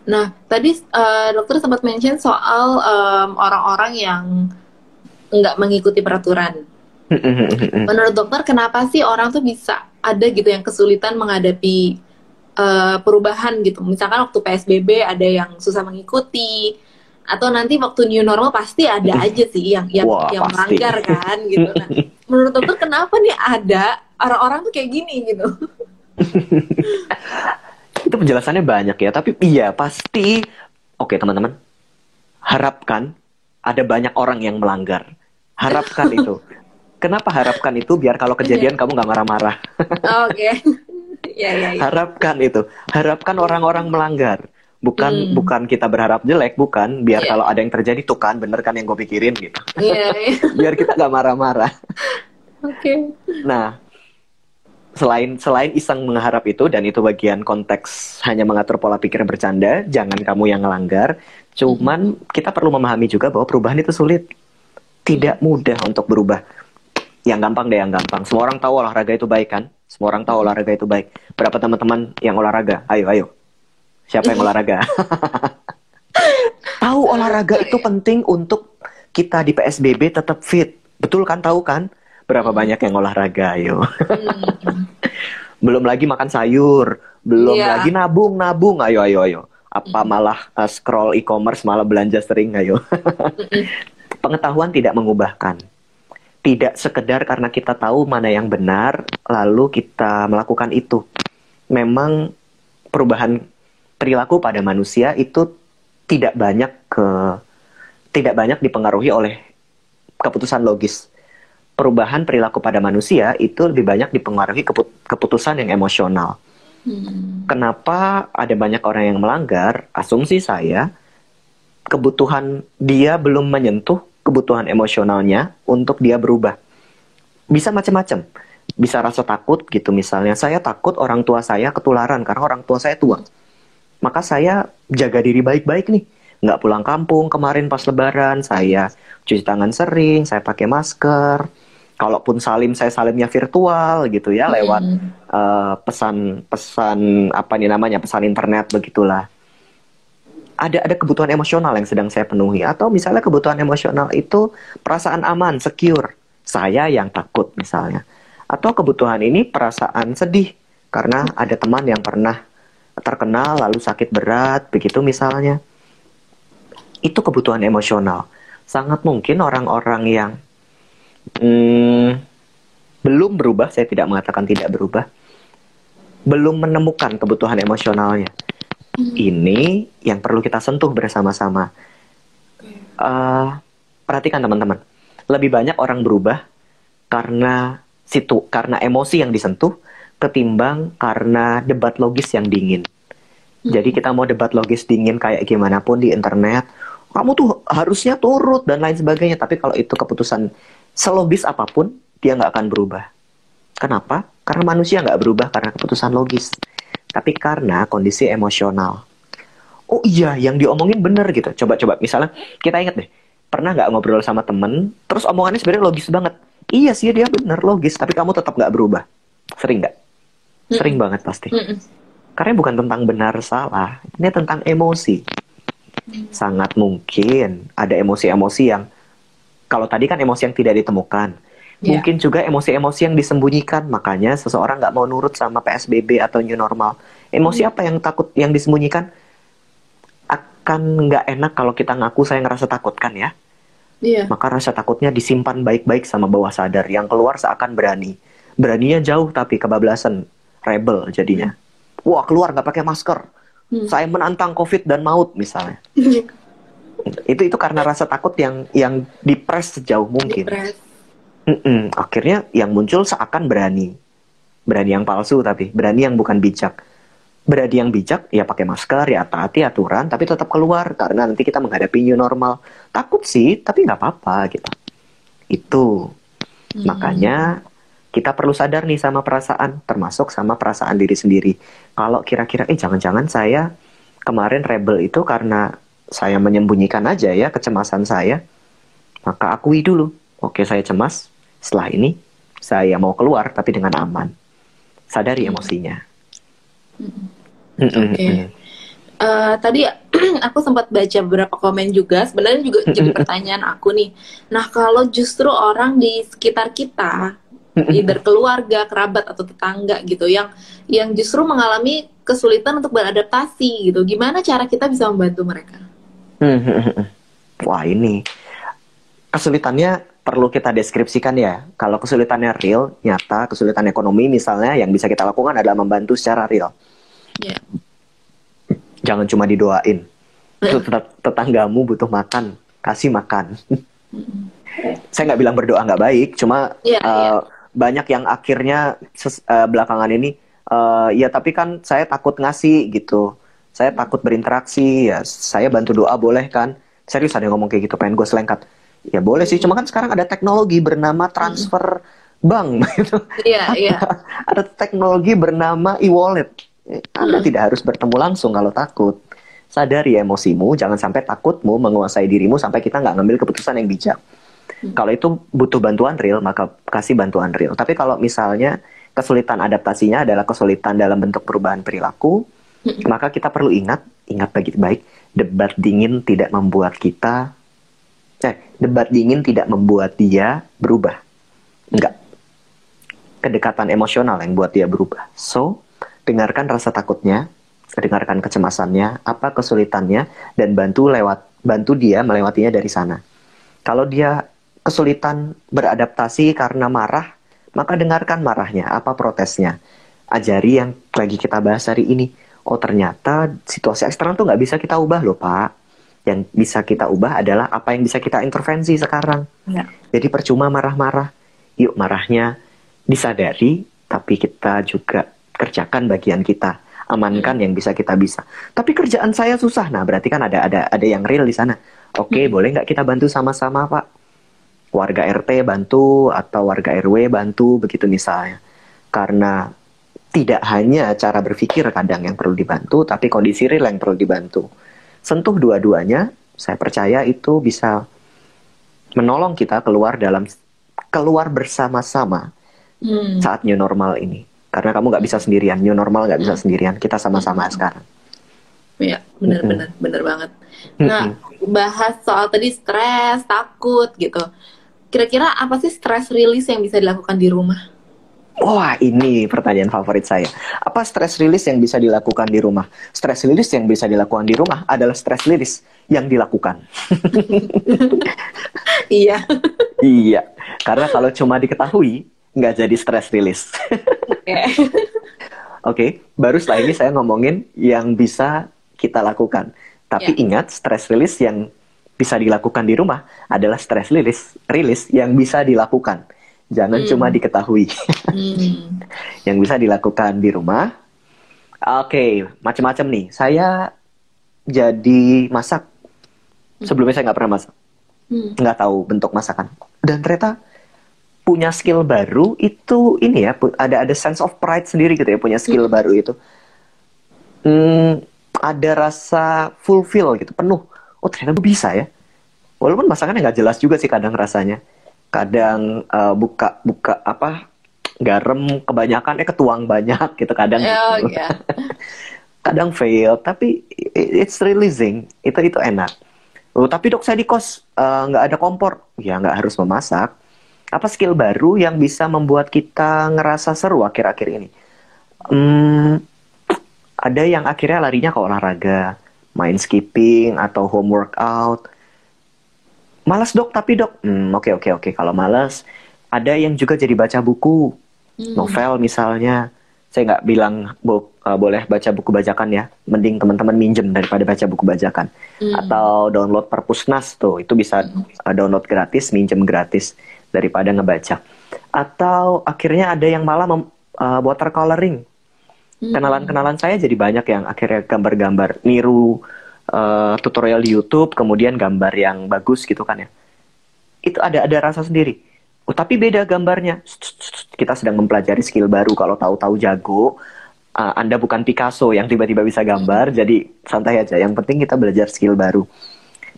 nah tadi uh, dokter sempat mention soal orang orang-orang yang nggak mengikuti peraturan. Menurut dokter, kenapa sih orang tuh bisa ada gitu yang kesulitan menghadapi uh, perubahan gitu? Misalkan waktu PSBB ada yang susah mengikuti, atau nanti waktu new normal pasti ada aja sih yang yang Wah, yang melanggar kan [LAUGHS] gitu. Nah, menurut dokter kenapa nih ada orang-orang tuh kayak gini gitu? [LAUGHS] itu penjelasannya banyak ya tapi iya pasti oke teman-teman. Harapkan ada banyak orang yang melanggar. Harapkan [LAUGHS] itu. Kenapa harapkan itu? Biar kalau kejadian kamu nggak marah-marah. Oh, [LAUGHS] oke. Ya, ya, ya. harapkan itu. Harapkan orang-orang melanggar. Bukan hmm. bukan kita berharap jelek bukan. Biar yeah. kalau ada yang terjadi tuh kan bener kan yang gue pikirin gitu. Yeah, [LAUGHS] yeah. biar kita nggak marah-marah. Oke. Okay. nah selain selain iseng mengharap itu dan itu bagian konteks hanya mengatur pola pikir bercanda, jangan kamu yang ngelanggar. Cuman kita perlu memahami juga bahwa perubahan itu sulit. Tidak mudah untuk berubah. Yang gampang deh yang gampang. Semua orang tahu olahraga itu baik kan? Semua orang tahu olahraga itu baik. Berapa teman-teman yang olahraga? Ayo, ayo. Siapa yang olahraga? [LAUGHS] tahu olahraga itu penting untuk kita di PSBB tetap fit. Betul kan? Tahu kan? Berapa banyak yang olahraga? Ayo. Hmm. [LAUGHS] belum lagi makan sayur, belum Iya. lagi nabung, nabung. Ayo, ayo, ayo. Apa malah uh, scroll e-commerce, malah belanja sering, ayo. [LAUGHS] Pengetahuan tidak mengubahkan. Tidak sekedar karena kita tahu mana yang benar, lalu kita melakukan itu. Memang perubahan perilaku pada manusia itu tidak banyak ke tidak banyak dipengaruhi oleh keputusan logis. Perubahan perilaku pada manusia itu lebih banyak dipengaruhi kepu- keputusan yang emosional. Hmm. Kenapa ada banyak orang yang melanggar? Asumsi saya, kebutuhan dia belum menyentuh kebutuhan emosionalnya untuk dia berubah. Bisa macam-macam. Bisa rasa takut gitu misalnya. Saya takut orang tua saya ketularan karena orang tua saya tua. Maka saya jaga diri baik-baik nih. Nggak pulang kampung kemarin pas lebaran. Saya cuci tangan sering, saya pakai masker. Kalaupun salim, saya salimnya virtual gitu ya lewat Hmm. eh, pesan pesan apa nih namanya pesan internet begitulah. Ada ada kebutuhan emosional yang sedang saya penuhi atau misalnya kebutuhan emosional itu perasaan aman secure saya yang takut misalnya. Atau kebutuhan ini perasaan sedih karena ada teman yang pernah terkenal lalu sakit berat begitu misalnya. Itu kebutuhan emosional. Sangat mungkin orang-orang yang hmm, belum berubah saya tidak mengatakan tidak berubah belum menemukan kebutuhan emosionalnya. Ini yang perlu kita sentuh bersama-sama. Eh, perhatikan teman-teman, lebih banyak orang berubah karena situ, karena emosi yang disentuh, ketimbang karena debat logis yang dingin. Jadi kita mau debat logis dingin kayak gimana pun di internet, kamu tuh harusnya turut dan lain sebagainya. Tapi kalau itu keputusan selogis apa pun, dia nggak akan berubah. Kenapa? Karena manusia nggak berubah karena keputusan logis, tapi karena kondisi emosional. Oh iya, yang diomongin bener gitu. Coba-coba, misalnya kita ingat deh, pernah nggak ngobrol sama temen, terus omongannya sebenarnya logis banget. Iya sih dia bener logis, tapi kamu tetap nggak berubah. Sering nggak? Sering banget pasti. Mm-mm. Karena bukan tentang benar salah, ini tentang emosi. Sangat mungkin ada emosi-emosi yang kalau tadi kan emosi yang tidak ditemukan. Iya. Mungkin juga emosi-emosi yang disembunyikan, makanya seseorang nggak mau nurut sama PSBB atau new normal. Emosi apa yang takut yang disembunyikan? Akan nggak enak kalau kita ngaku saya ngerasa takut kan ya? Iya. Maka rasa takutnya disimpan baik-baik sama bawah sadar. Yang keluar seakan berani. Beraninya jauh tapi kebablasan. Rebel jadinya. Wah keluar nggak pakai masker. Hmm. Saya menantang COVID dan maut misalnya. Itu itu karena rasa takut yang yang dipres sejauh mungkin. Akhirnya yang muncul seakan berani. Berani yang palsu tapi. Berani yang bukan bijak. Berani yang bijak ya pakai masker, ya taati aturan, tapi tetap keluar. Karena nanti kita menghadapi new normal. Takut sih, tapi nggak apa-apa gitu. Itu. Hmm. Makanya kita perlu sadar nih sama perasaan, termasuk sama perasaan diri sendiri. Kalau kira-kira, eh jangan-jangan saya kemarin rebel itu karena saya menyembunyikan aja ya kecemasan saya, maka akui dulu. Oke, saya cemas. Setelah ini, saya mau keluar tapi dengan aman. Sadari emosinya. Mm-mm, Oke. mm. Eh, tadi [CLEARS THROAT] aku sempat baca beberapa komen juga. Sebenarnya juga jadi pertanyaan aku nih. Nah, kalau justru orang di sekitar kita, either keluarga, kerabat atau tetangga gitu, yang yang justru mengalami kesulitan untuk beradaptasi gitu, gimana cara kita bisa membantu mereka? [LAUGHS] Wah ini kesulitannya perlu kita deskripsikan ya. Kalau kesulitannya real, nyata, kesulitan ekonomi misalnya yang bisa kita lakukan adalah membantu secara real. Ya. Jangan cuma didoain. [LAUGHS] Tet- tetanggamu butuh makan, kasih makan. [LAUGHS] Saya nggak bilang berdoa nggak baik, cuma Iya, eh, iya. banyak yang akhirnya eh, belakangan ini, eh, ya tapi kan saya takut ngasih gitu. Saya takut berinteraksi, ya saya bantu doa boleh kan? Serius ada yang ngomong kayak gitu, pengen gue selengkat. Ya boleh sih, cuma kan sekarang ada teknologi bernama transfer bank [LAUGHS] gitu. Iya, iya. Ada teknologi bernama e-wallet. Anda Hmm. tidak harus bertemu langsung kalau takut. Sadari emosimu, jangan sampai takutmu menguasai dirimu sampai kita nggak ngambil keputusan yang bijak. Hmm. Kalau itu butuh bantuan real, maka kasih bantuan real. Tapi kalau misalnya kesulitan adaptasinya adalah kesulitan dalam bentuk perubahan perilaku, Hmm. Maka kita perlu ingat, ingat baik-baik, debat dingin tidak membuat kita, eh, debat dingin tidak membuat dia berubah. Enggak. Kedekatan emosional yang buat dia berubah. So, dengarkan rasa takutnya, dengarkan kecemasannya, apa kesulitannya, dan bantu lewat bantu dia melewatinya dari sana. Kalau dia kesulitan beradaptasi karena marah, maka dengarkan marahnya, apa protesnya. Ajari yang lagi kita bahas hari ini. Oh ternyata situasi eksternal tuh nggak bisa kita ubah loh pak. Yang bisa kita ubah adalah apa yang bisa kita intervensi sekarang. Ya. Jadi percuma marah-marah. Yuk marahnya disadari, tapi kita juga kerjakan bagian kita. Amankan yang bisa kita bisa. Tapi kerjaan saya susah. Nah berarti kan ada ada ada yang real di sana. Oke, boleh nggak kita bantu sama-sama pak? Warga RT bantu atau warga RW bantu begitu misalnya. Karena tidak hanya cara berpikir kadang yang perlu dibantu, tapi kondisi real yang perlu dibantu. Sentuh dua-duanya, saya percaya itu bisa menolong kita keluar dalam keluar bersama-sama Hmm. saat new normal ini. Karena kamu nggak bisa sendirian, new normal nggak bisa sendirian. Kita sama-sama sekarang. Iya, benar-benar, benar banget. Nah, bahas soal tadi stres, takut gitu. Kira-kira apa sih stress release yang bisa dilakukan di rumah? Wah, ini pertanyaan favorit saya. Apa stress release yang bisa dilakukan di rumah? Stress release yang bisa dilakukan di rumah adalah stress release yang dilakukan. [LAUGHS] Iya. iya, karena kalau cuma diketahui, nggak jadi stress release. Oke. [LAUGHS] Oke, baru setelah ini saya ngomongin yang bisa kita lakukan. Tapi Ya. ingat, stress release yang bisa dilakukan di rumah adalah stress release, release yang bisa dilakukan. Jangan Hmm. cuma diketahui. Hmm. [LAUGHS] yang bisa dilakukan di rumah. Oke, macam-macam nih. Saya jadi masak. Sebelumnya saya nggak pernah masak, Hmm. nggak tahu bentuk masakan. Dan ternyata punya skill baru itu ini ya, ada ada sense of pride sendiri gitu ya, punya skill Hmm. baru itu. Hmm, ada rasa fulfill gitu, penuh. Oh ternyata gue bisa ya. Walaupun masakannya nggak jelas juga sih kadang rasanya. Kadang eh, buka buka apa garam kebanyakan eh ketuang banyak gitu kadang Oh, gitu. iya. [LAUGHS] kadang fail tapi it's releasing. Itu itu enak. Oh tapi dok saya di kos eh, nggak ada kompor. Ya nggak harus memasak. Apa skill baru yang bisa membuat kita ngerasa seru akhir-akhir ini? Hmm, ada yang akhirnya larinya ke olahraga. Main skipping atau home workout malas dok tapi dok. Hmm, oke oke oke. Kalau malas ada yang juga jadi baca buku. Hmm. novel misalnya. Saya nggak bilang bo- uh, boleh baca buku bajakan ya. Mending teman-teman minjem daripada baca buku bajakan. Hmm. atau download perpusnas tuh. Itu bisa uh, download gratis minjem gratis daripada ngebaca. Atau akhirnya ada yang malah mem- uh, watercoloring Hmm. kenalan-kenalan saya jadi banyak yang akhirnya gambar-gambar niru uh, tutorial di YouTube kemudian gambar yang bagus gitu kan ya. Itu ada ada rasa sendiri. Oh, tapi beda gambarnya. Kita sedang mempelajari skill baru. Kalau tahu-tahu jago uh, Anda bukan Picasso yang tiba-tiba bisa gambar jadi santai aja. Yang penting kita belajar skill baru.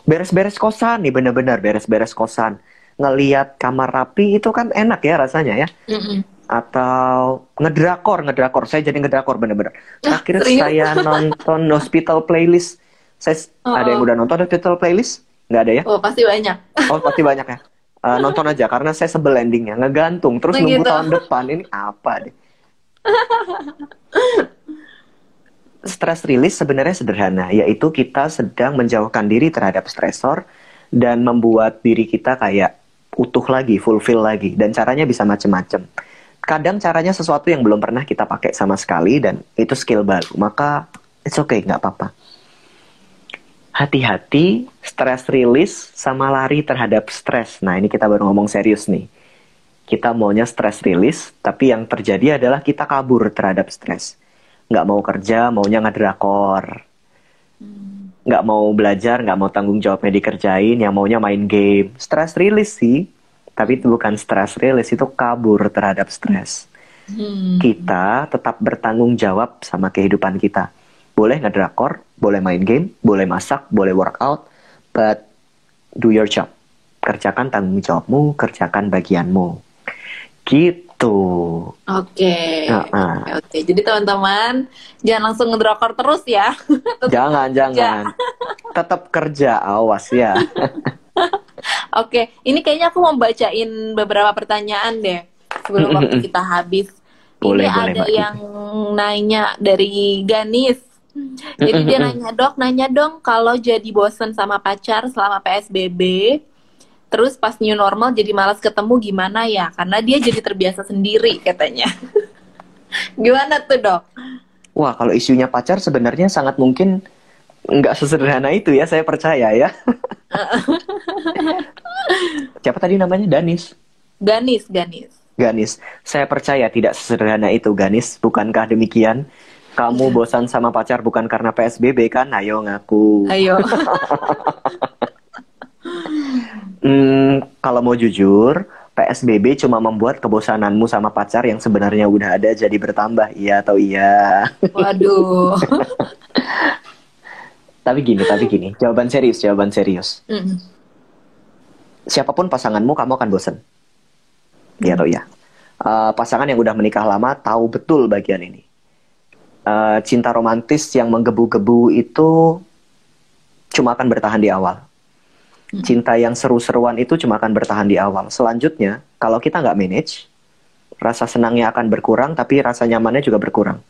Beres-beres kosan nih bener-bener beres-beres kosan. Ngeliat kamar rapi itu kan enak ya rasanya ya. Mm-mm. atau ngedrakor ngedrakor. Saya jadi ngedrakor bener-bener Ah, akhirnya saya [LAUGHS] nonton hospital playlist saya Oh. ada yang udah nonton hospital playlist nggak ada ya Oh, pasti banyak. [LAUGHS] oh pasti banyak ya Eh, nonton aja karena saya sebel endingnya ngegantung terus Oh, nunggu gitu. tahun depan ini apa deh [LAUGHS] stress release sebenarnya sederhana yaitu kita sedang menjauhkan diri terhadap stresor dan membuat diri kita kayak utuh lagi, fulfill lagi dan caranya bisa macam-macam. Kadang caranya sesuatu yang belum pernah kita pakai sama sekali dan itu skill baru, maka it's okay, nggak apa-apa. Hati-hati, stress release sama lari terhadap stres. Nah ini kita baru ngomong serius nih. Kita maunya stress release, tapi yang terjadi adalah kita kabur terhadap stres. Nggak mau kerja, maunya ngedrakor nggak mau belajar, nggak mau tanggung jawabnya dikerjain, yang maunya main game. Stress release sih, tapi itu bukan stress release itu kabur terhadap stres Hmm. kita tetap bertanggung jawab sama kehidupan kita boleh ngedrakor boleh main game boleh masak boleh workout but do your job kerjakan tanggung jawabmu kerjakan bagianmu gitu Oke. Heeh. Oke, oke. Jadi teman-teman jangan langsung ngedrokor terus ya. [LAUGHS] jangan jangan tetap kerja awas ya [LAUGHS] Oke, ini kayaknya aku mau bacain beberapa pertanyaan deh sebelum waktu kita habis. Boleh, ini boleh, ada Mbak. yang nanya dari Ganis. Jadi dia nanya dok, nanya dong kalau jadi bosen sama pacar selama PSBB, terus pas new normal jadi malas ketemu gimana ya? Karena dia jadi terbiasa sendiri katanya. [LAUGHS] gimana tuh dok? wah kalau isunya pacar sebenarnya sangat mungkin nggak sesederhana itu ya saya percaya ya [LAUGHS] siapa tadi namanya Danis Ganis, Ganis. Ganis, saya percaya tidak sesederhana itu, Ganis. Bukankah demikian? Kamu bosan sama pacar bukan karena PSBB kan? Ayo ngaku. Ayo. [LAUGHS] Hmm, kalau mau jujur, PSBB cuma membuat kebosananmu sama pacar yang sebenarnya udah ada jadi bertambah, iya atau iya? Waduh. [LAUGHS] tapi gini, tapi gini. Jawaban serius, jawaban serius. Mm. Siapa pun pasanganmu, kamu akan bosan. Iya atau iya? Eh, pasangan yang udah menikah lama tahu betul bagian ini. Eh, cinta romantis yang menggebu-gebu itu cuma akan bertahan di awal. Cinta yang seru-seruan itu cuma akan bertahan di awal. Selanjutnya, kalau kita nggak manage, rasa senangnya akan berkurang, tapi rasa nyamannya juga berkurang.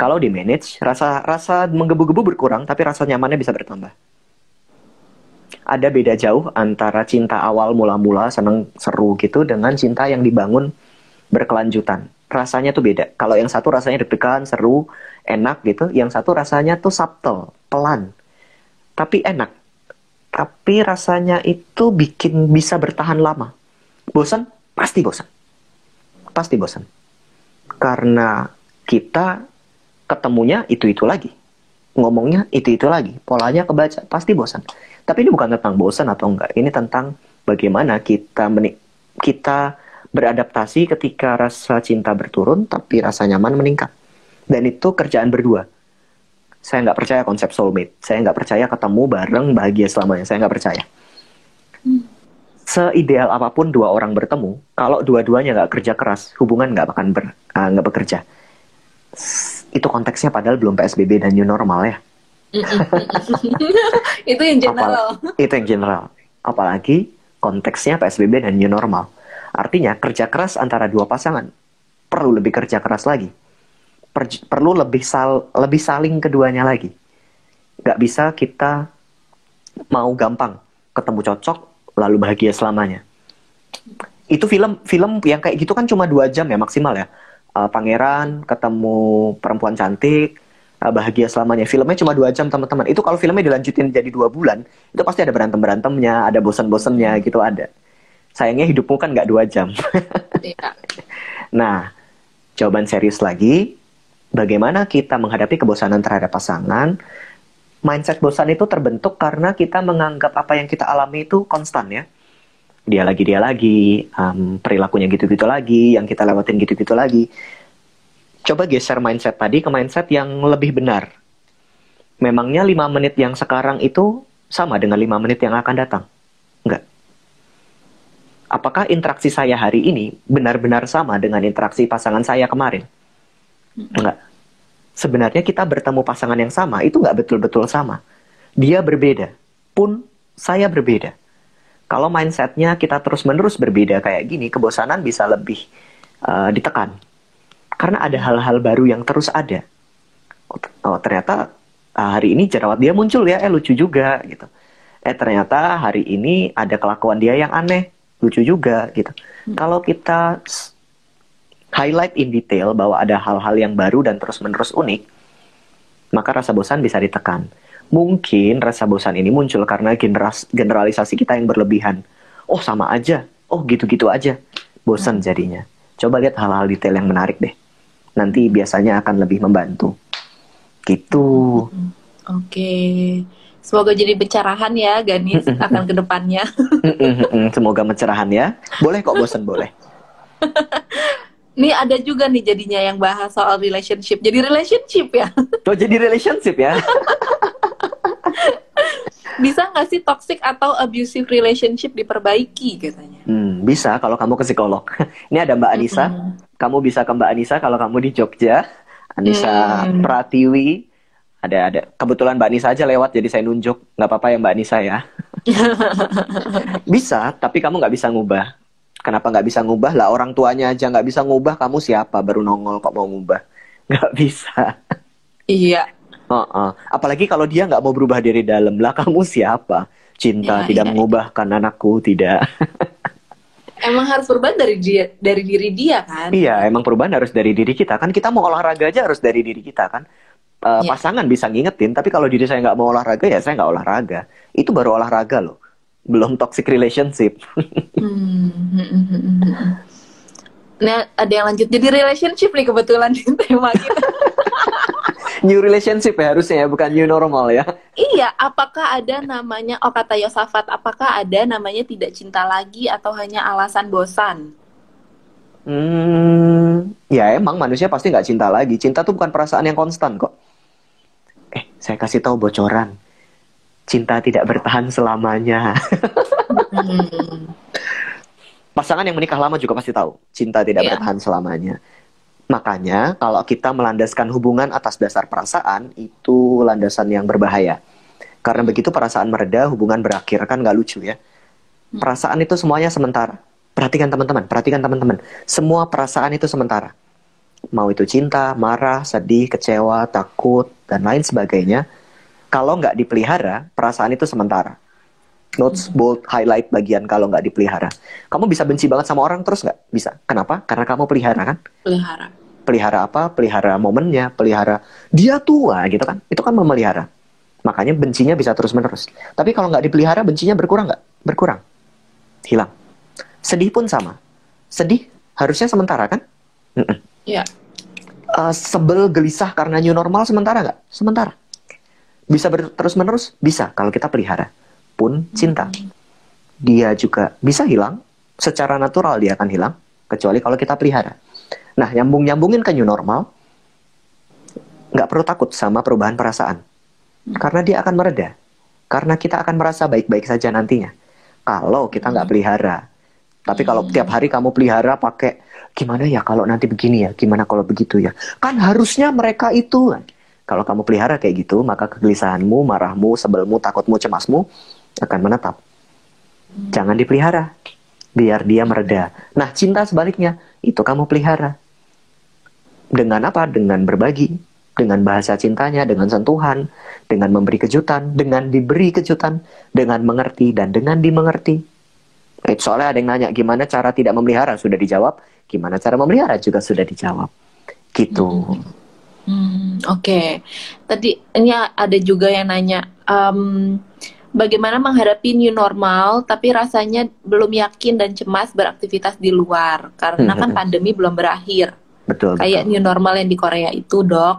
Kalau di manage, rasa rasa menggebu-gebu berkurang, tapi rasa nyamannya bisa bertambah. Ada beda jauh antara cinta awal mula-mula seneng seru gitu dengan cinta yang dibangun berkelanjutan. Rasanya tuh beda. Kalau yang satu rasanya deg-degan, seru, enak gitu. Yang satu rasanya tuh subtle, pelan. Tapi enak. Tapi rasanya itu bikin bisa bertahan lama. Bosan? Pasti bosan. Pasti bosan. Karena kita ketemunya itu-itu lagi. Ngomongnya itu-itu lagi. Polanya kebaca. Pasti bosan. Tapi ini bukan tentang bosan atau enggak. Ini tentang bagaimana kita meni- kita beradaptasi ketika rasa cinta berturun tapi rasa nyaman meningkat. Dan itu kerjaan berdua. Saya nggak percaya konsep soulmate. Saya nggak percaya ketemu bareng bahagia selamanya. Saya nggak percaya. Seideal apa pun dua orang bertemu, kalau dua-duanya nggak kerja keras, hubungan nggak akan ber, ah, nggak bekerja. Itu konteksnya padahal belum PSBB dan new normal ya. [LAUGHS] itu yang general. Apal- itu yang general. Apalagi konteksnya PSBB dan new normal. Artinya kerja keras antara dua pasangan perlu lebih kerja keras lagi. Per- perlu lebih sal lebih saling keduanya lagi. Gak bisa kita mau gampang ketemu cocok lalu bahagia selamanya. Itu film film yang kayak gitu kan cuma dua jam ya maksimal ya. Eh, pangeran ketemu perempuan cantik eh, bahagia selamanya. Filmnya cuma dua jam teman-teman. Itu kalau filmnya dilanjutin jadi dua bulan, itu pasti ada berantem berantemnya, ada bosan-bosannya gitu ada. Sayangnya hidupmu kan nggak dua jam. Iya. [LAUGHS] Nah, jawaban serius lagi, bagaimana kita menghadapi kebosanan terhadap pasangan? Mindset bosan itu terbentuk karena kita menganggap apa yang kita alami itu konstan ya. Dia lagi, dia lagi, em, perilakunya gitu-gitu lagi, yang kita lewatin gitu-gitu lagi. Coba geser mindset tadi ke mindset yang lebih benar. Memangnya lima menit yang sekarang itu sama dengan lima menit yang akan datang? Apakah interaksi saya hari ini benar-benar sama dengan interaksi pasangan saya kemarin? Enggak. Sebenarnya kita bertemu pasangan yang sama itu nggak betul-betul sama. Dia berbeda, pun saya berbeda. Kalau mindsetnya kita terus-menerus berbeda kayak gini, kebosanan bisa lebih uh, ditekan. Karena ada hal-hal baru yang terus ada. Oh, oh, ternyata uh, hari ini jerawat dia muncul ya, eh lucu juga gitu. Eh ternyata hari ini ada kelakuan dia yang aneh, lucu juga gitu. Kalau kita highlight in detail bahwa ada hal-hal yang baru dan terus-menerus unik, maka rasa bosan bisa ditekan. Mungkin rasa bosan ini muncul karena generas- generalisasi kita yang berlebihan. Oh sama aja, oh gitu-gitu aja, bosan jadinya. Coba lihat hal-hal detail yang menarik deh. Nanti biasanya akan lebih membantu. Gitu. Oke. Semoga jadi pencerahan ya Ganis [LAUGHS] akan ke depannya. Semoga pencerahan ya. Boleh kok bosan boleh. [LAUGHS] Nih ada juga nih jadinya yang bahas soal relationship. Jadi relationship ya. Oh jadi relationship ya. [LAUGHS] bisa nggak sih toxic atau abusive relationship diperbaiki katanya? Hmm, bisa kalau kamu ke psikolog. Ini ada Mbak Anissa. Mm -hmm. Kamu bisa ke Mbak Anissa kalau kamu di Jogja. Anissa hmm. Pratiwi. Ada ada. Kebetulan Mbak Anissa aja lewat jadi saya nunjuk. Nggak apa-apa ya Mbak Anissa ya. [LAUGHS] bisa, tapi kamu nggak bisa ngubah. Kenapa nggak bisa ngubah? Lah orang tuanya aja nggak bisa ngubah. Kamu siapa? Baru nongol kok mau ngubah? [LAUGHS] Nggak bisa. Iya. Uh -uh. Apalagi kalau dia nggak mau berubah dari dalam lah kamu siapa? Cinta ya, tidak ya, mengubahkan ya. anakku tidak. [LAUGHS] emang harus perubahan dari dia dari diri dia kan? Iya, emang perubahan harus dari diri kita kan. Kita mau olahraga aja harus dari diri kita kan. Uh, ya. Pasangan bisa ngingetin, tapi kalau diri saya nggak mau olahraga ya saya nggak olahraga. Itu baru olahraga loh, belum toxic relationship. [LAUGHS] hmm. hmm, hmm, hmm nah, ada yang lanjut jadi relationship nih kebetulan di tema kita. [LAUGHS] new relationship ya harusnya ya, bukan new normal ya. Iya, apakah ada namanya, oh kata Yosafat, apakah ada namanya tidak cinta lagi atau hanya alasan bosan? Hmm, ya emang manusia pasti nggak cinta lagi. Cinta tuh bukan perasaan yang konstan kok. Saya kasih tahu bocoran. Cinta tidak bertahan selamanya. hmm. Pasangan yang menikah lama juga pasti tahu, cinta tidak yeah. bertahan selamanya. Makanya kalau kita melandaskan hubungan atas dasar perasaan itu landasan yang berbahaya. Karena begitu perasaan mereda, hubungan berakhir kan nggak lucu ya. Hmm. Perasaan itu semuanya sementara. Perhatikan teman-teman, perhatikan teman-teman. Semua perasaan itu sementara. Mau itu cinta, marah, sedih, kecewa, takut, dan lain sebagainya. Kalau nggak dipelihara, perasaan itu sementara. Notes, hmm. bold, highlight bagian kalau nggak dipelihara. Kamu bisa benci banget sama orang terus nggak? Bisa. Kenapa? Karena kamu pelihara kan? Pelihara. Pelihara apa? Pelihara momennya, pelihara dia tua gitu kan? Itu kan memelihara. Makanya bencinya bisa terus menerus. Tapi kalau nggak dipelihara, bencinya berkurang nggak? Berkurang. Hilang. Sedih pun sama. Sedih harusnya sementara kan? Iya. Uh, sebel gelisah karena new normal sementara nggak? Sementara. Bisa terus menerus? Bisa kalau kita pelihara pun cinta. Dia juga bisa hilang, secara natural dia akan hilang, kecuali kalau kita pelihara. Nah, nyambung-nyambungin ke new normal, nggak perlu takut sama perubahan perasaan. Karena dia akan mereda. Karena kita akan merasa baik-baik saja nantinya. Kalau kita nggak pelihara. Tapi kalau tiap hari kamu pelihara pakai, gimana ya kalau nanti begini ya, gimana kalau begitu ya. Kan harusnya mereka itu. Kalau kamu pelihara kayak gitu, maka kegelisahanmu, marahmu, sebelmu, takutmu, cemasmu akan menetap. Jangan dipelihara, biar dia mereda. Nah, cinta sebaliknya, itu kamu pelihara. Dengan apa? Dengan berbagi, dengan bahasa cintanya, dengan sentuhan, dengan memberi kejutan, dengan diberi kejutan, dengan mengerti, dan dengan dimengerti. Eh, soalnya ada yang nanya, gimana cara tidak memelihara? Sudah dijawab. Gimana cara memelihara? Juga sudah dijawab. Gitu. Hmm, hmm Oke. Okay. Tadi ini ada juga yang nanya, um, bagaimana menghadapi new normal tapi rasanya belum yakin dan cemas beraktivitas di luar karena kan pandemi belum berakhir. Betul. Kayak betul. new normal yang di Korea itu, Dok.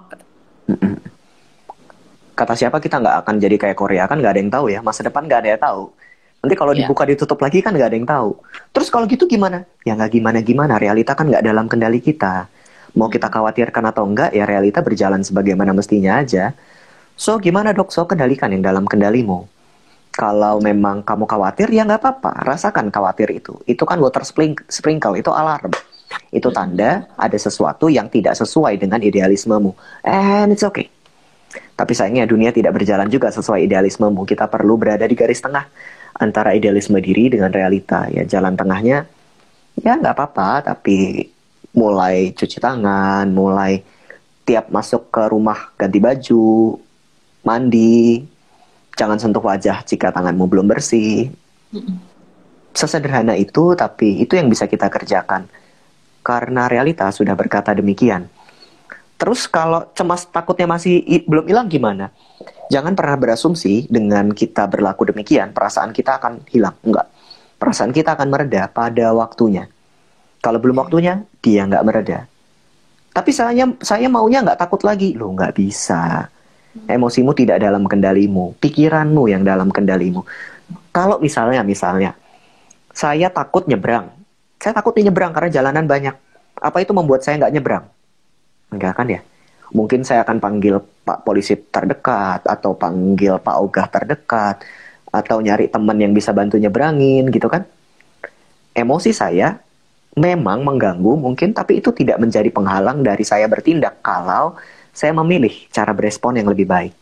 Kata siapa kita nggak akan jadi kayak Korea kan nggak ada yang tahu ya. Masa depan nggak ada yang tahu. Nanti kalau yeah. dibuka ditutup lagi kan nggak ada yang tahu. Terus kalau gitu gimana? Ya nggak gimana gimana. Realita kan nggak dalam kendali kita. Mau kita khawatirkan atau enggak ya realita berjalan sebagaimana mestinya aja. So gimana dok? So kendalikan yang dalam kendalimu kalau memang kamu khawatir ya nggak apa-apa rasakan khawatir itu itu kan water sprinkle itu alarm itu tanda ada sesuatu yang tidak sesuai dengan idealismemu and it's okay tapi sayangnya dunia tidak berjalan juga sesuai idealismemu kita perlu berada di garis tengah antara idealisme diri dengan realita ya jalan tengahnya ya nggak apa-apa tapi mulai cuci tangan mulai tiap masuk ke rumah ganti baju mandi jangan sentuh wajah jika tanganmu belum bersih. Sesederhana itu, tapi itu yang bisa kita kerjakan. Karena realita sudah berkata demikian. Terus kalau cemas takutnya masih belum hilang gimana? Jangan pernah berasumsi dengan kita berlaku demikian, perasaan kita akan hilang. Enggak. Perasaan kita akan mereda pada waktunya. Kalau belum waktunya, dia nggak mereda. Tapi saya saya maunya nggak takut lagi. Loh, nggak bisa Emosimu tidak dalam kendalimu, pikiranmu yang dalam kendalimu. Kalau misalnya, misalnya, saya takut nyebrang. Saya takut nyebrang karena jalanan banyak. Apa itu membuat saya nggak nyebrang? Enggak kan ya? Mungkin saya akan panggil Pak Polisi terdekat, atau panggil Pak Ogah terdekat, atau nyari teman yang bisa bantu nyebrangin gitu kan. Emosi saya memang mengganggu mungkin, tapi itu tidak menjadi penghalang dari saya bertindak kalau saya memilih cara berespon yang lebih baik.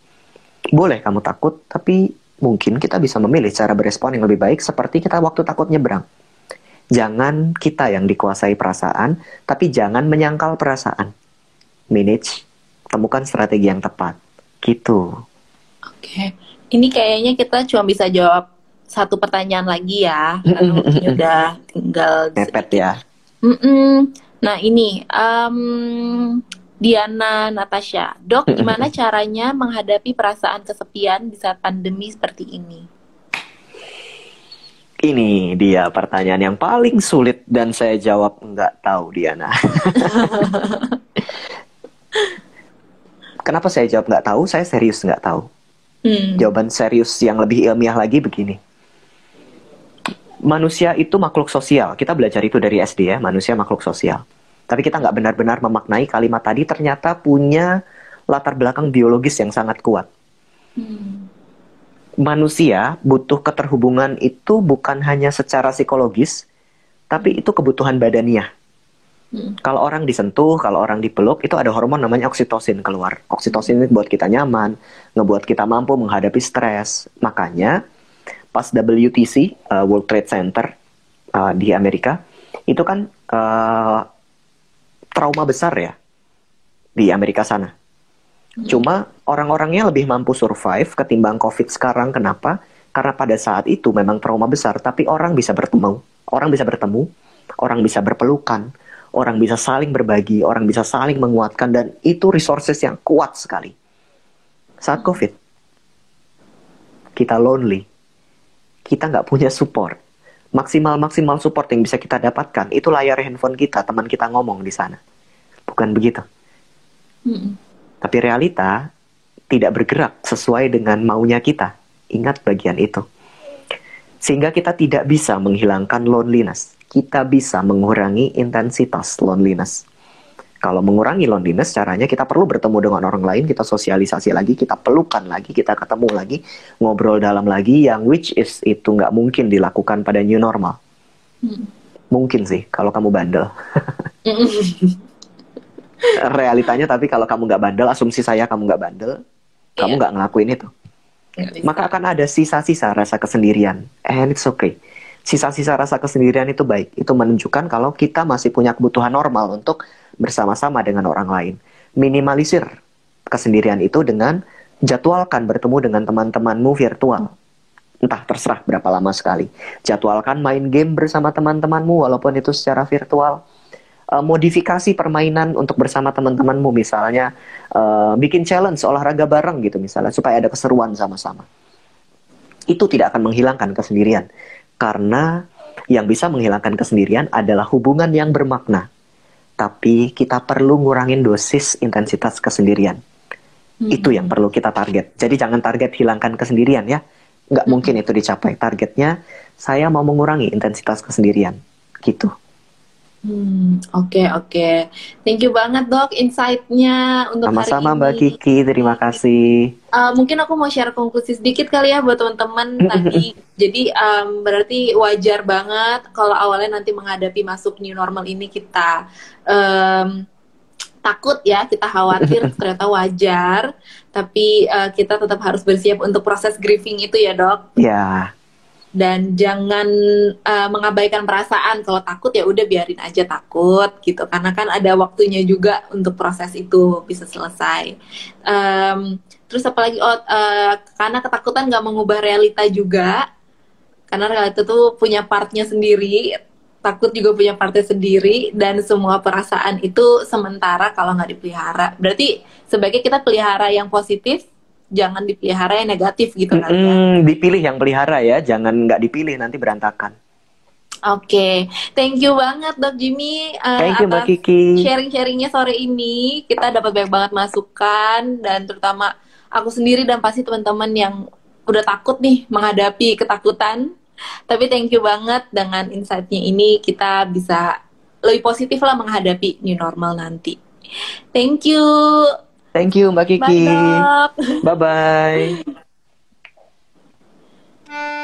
Boleh kamu takut, tapi mungkin kita bisa memilih cara berespon yang lebih baik seperti kita waktu takut nyebrang. Jangan kita yang dikuasai perasaan, tapi jangan menyangkal perasaan. Manage, temukan strategi yang tepat. Gitu. Oke, ini kayaknya kita cuma bisa jawab satu pertanyaan lagi ya, karena udah tinggal. Mepet ya. Mm -mm. Nah ini, um, Diana Natasha, dok, gimana caranya menghadapi perasaan kesepian di saat pandemi seperti ini? Ini dia pertanyaan yang paling sulit dan saya jawab nggak tahu Diana. [LAUGHS] Kenapa saya jawab nggak tahu? Saya serius nggak tahu. Hmm. Jawaban serius yang lebih ilmiah lagi begini. Manusia itu makhluk sosial. Kita belajar itu dari SD ya. Manusia makhluk sosial tapi kita nggak benar-benar memaknai kalimat tadi ternyata punya latar belakang biologis yang sangat kuat. Hmm. Manusia butuh keterhubungan itu bukan hanya secara psikologis, tapi itu kebutuhan badaniah. Hmm. Kalau orang disentuh, kalau orang dipeluk, itu ada hormon namanya oksitosin keluar. Oksitosin ini buat kita nyaman, ngebuat kita mampu menghadapi stres. Makanya pas WTC uh, World Trade Center uh, di Amerika itu kan uh, trauma besar ya di Amerika sana. Hmm. Cuma orang-orangnya lebih mampu survive ketimbang COVID sekarang. Kenapa? Karena pada saat itu memang trauma besar, tapi orang bisa bertemu, orang bisa bertemu, orang bisa berpelukan, orang bisa saling berbagi, orang bisa saling menguatkan, dan itu resources yang kuat sekali. Saat COVID, kita lonely, kita nggak punya support, maksimal-maksimal support yang bisa kita dapatkan itu layar handphone kita, teman kita ngomong di sana. Bukan begitu. Mm. Tapi realita tidak bergerak sesuai dengan maunya kita. Ingat bagian itu. Sehingga kita tidak bisa menghilangkan loneliness. Kita bisa mengurangi intensitas loneliness. Kalau mengurangi loneliness, caranya kita perlu bertemu dengan orang lain, kita sosialisasi lagi, kita pelukan lagi, kita ketemu lagi, ngobrol dalam lagi, yang which is itu nggak mungkin dilakukan pada new normal. Hmm. Mungkin sih, kalau kamu bandel. [LAUGHS] Realitanya tapi kalau kamu nggak bandel, asumsi saya kamu nggak bandel, yeah. kamu nggak ngelakuin itu. Maka akan ada sisa-sisa rasa kesendirian. And it's okay. Sisa-sisa rasa kesendirian itu baik. Itu menunjukkan kalau kita masih punya kebutuhan normal untuk bersama-sama dengan orang lain. Minimalisir kesendirian itu dengan jadwalkan bertemu dengan teman-temanmu virtual. Entah terserah berapa lama sekali. Jadwalkan main game bersama teman-temanmu walaupun itu secara virtual. Uh, modifikasi permainan untuk bersama teman-temanmu misalnya uh, bikin challenge olahraga bareng gitu misalnya supaya ada keseruan sama-sama. Itu tidak akan menghilangkan kesendirian karena yang bisa menghilangkan kesendirian adalah hubungan yang bermakna tapi kita perlu ngurangin dosis intensitas kesendirian. Hmm. Itu yang perlu kita target. Jadi jangan target hilangkan kesendirian ya. Nggak hmm. mungkin itu dicapai. Targetnya saya mau mengurangi intensitas kesendirian. Gitu. Hmm, oke okay, oke. Okay. Thank you banget dok insight-nya untuk Sama-sama Mbak Kiki, terima kasih. Uh, mungkin aku mau share konklusi sedikit kali ya buat teman-teman tadi. Jadi um, berarti wajar banget kalau awalnya nanti menghadapi masuk new normal ini kita um, takut ya, kita khawatir [LAUGHS] ternyata wajar. Tapi uh, kita tetap harus bersiap untuk proses grieving itu ya dok. Ya. Yeah dan jangan uh, mengabaikan perasaan. Kalau takut ya udah biarin aja takut gitu. Karena kan ada waktunya juga untuk proses itu bisa selesai. Um, terus apalagi oh, uh, karena ketakutan nggak mengubah realita juga. Karena realita tuh punya partnya sendiri takut juga punya partnya sendiri dan semua perasaan itu sementara kalau nggak dipelihara. Berarti sebaiknya kita pelihara yang positif jangan dipelihara yang negatif gitu kan ya. Dipilih yang pelihara ya, jangan nggak dipilih nanti berantakan. Oke, okay. thank you banget Dok Jimmy uh, thank you, Mbak Kiki. sharing-sharingnya sore ini. Kita dapat banyak banget masukan dan terutama aku sendiri dan pasti teman-teman yang udah takut nih menghadapi ketakutan. Tapi thank you banget dengan insight-nya ini kita bisa lebih positif lah menghadapi new normal nanti. Thank you. Thank you Mbak Kiki. Bye bye. [LAUGHS]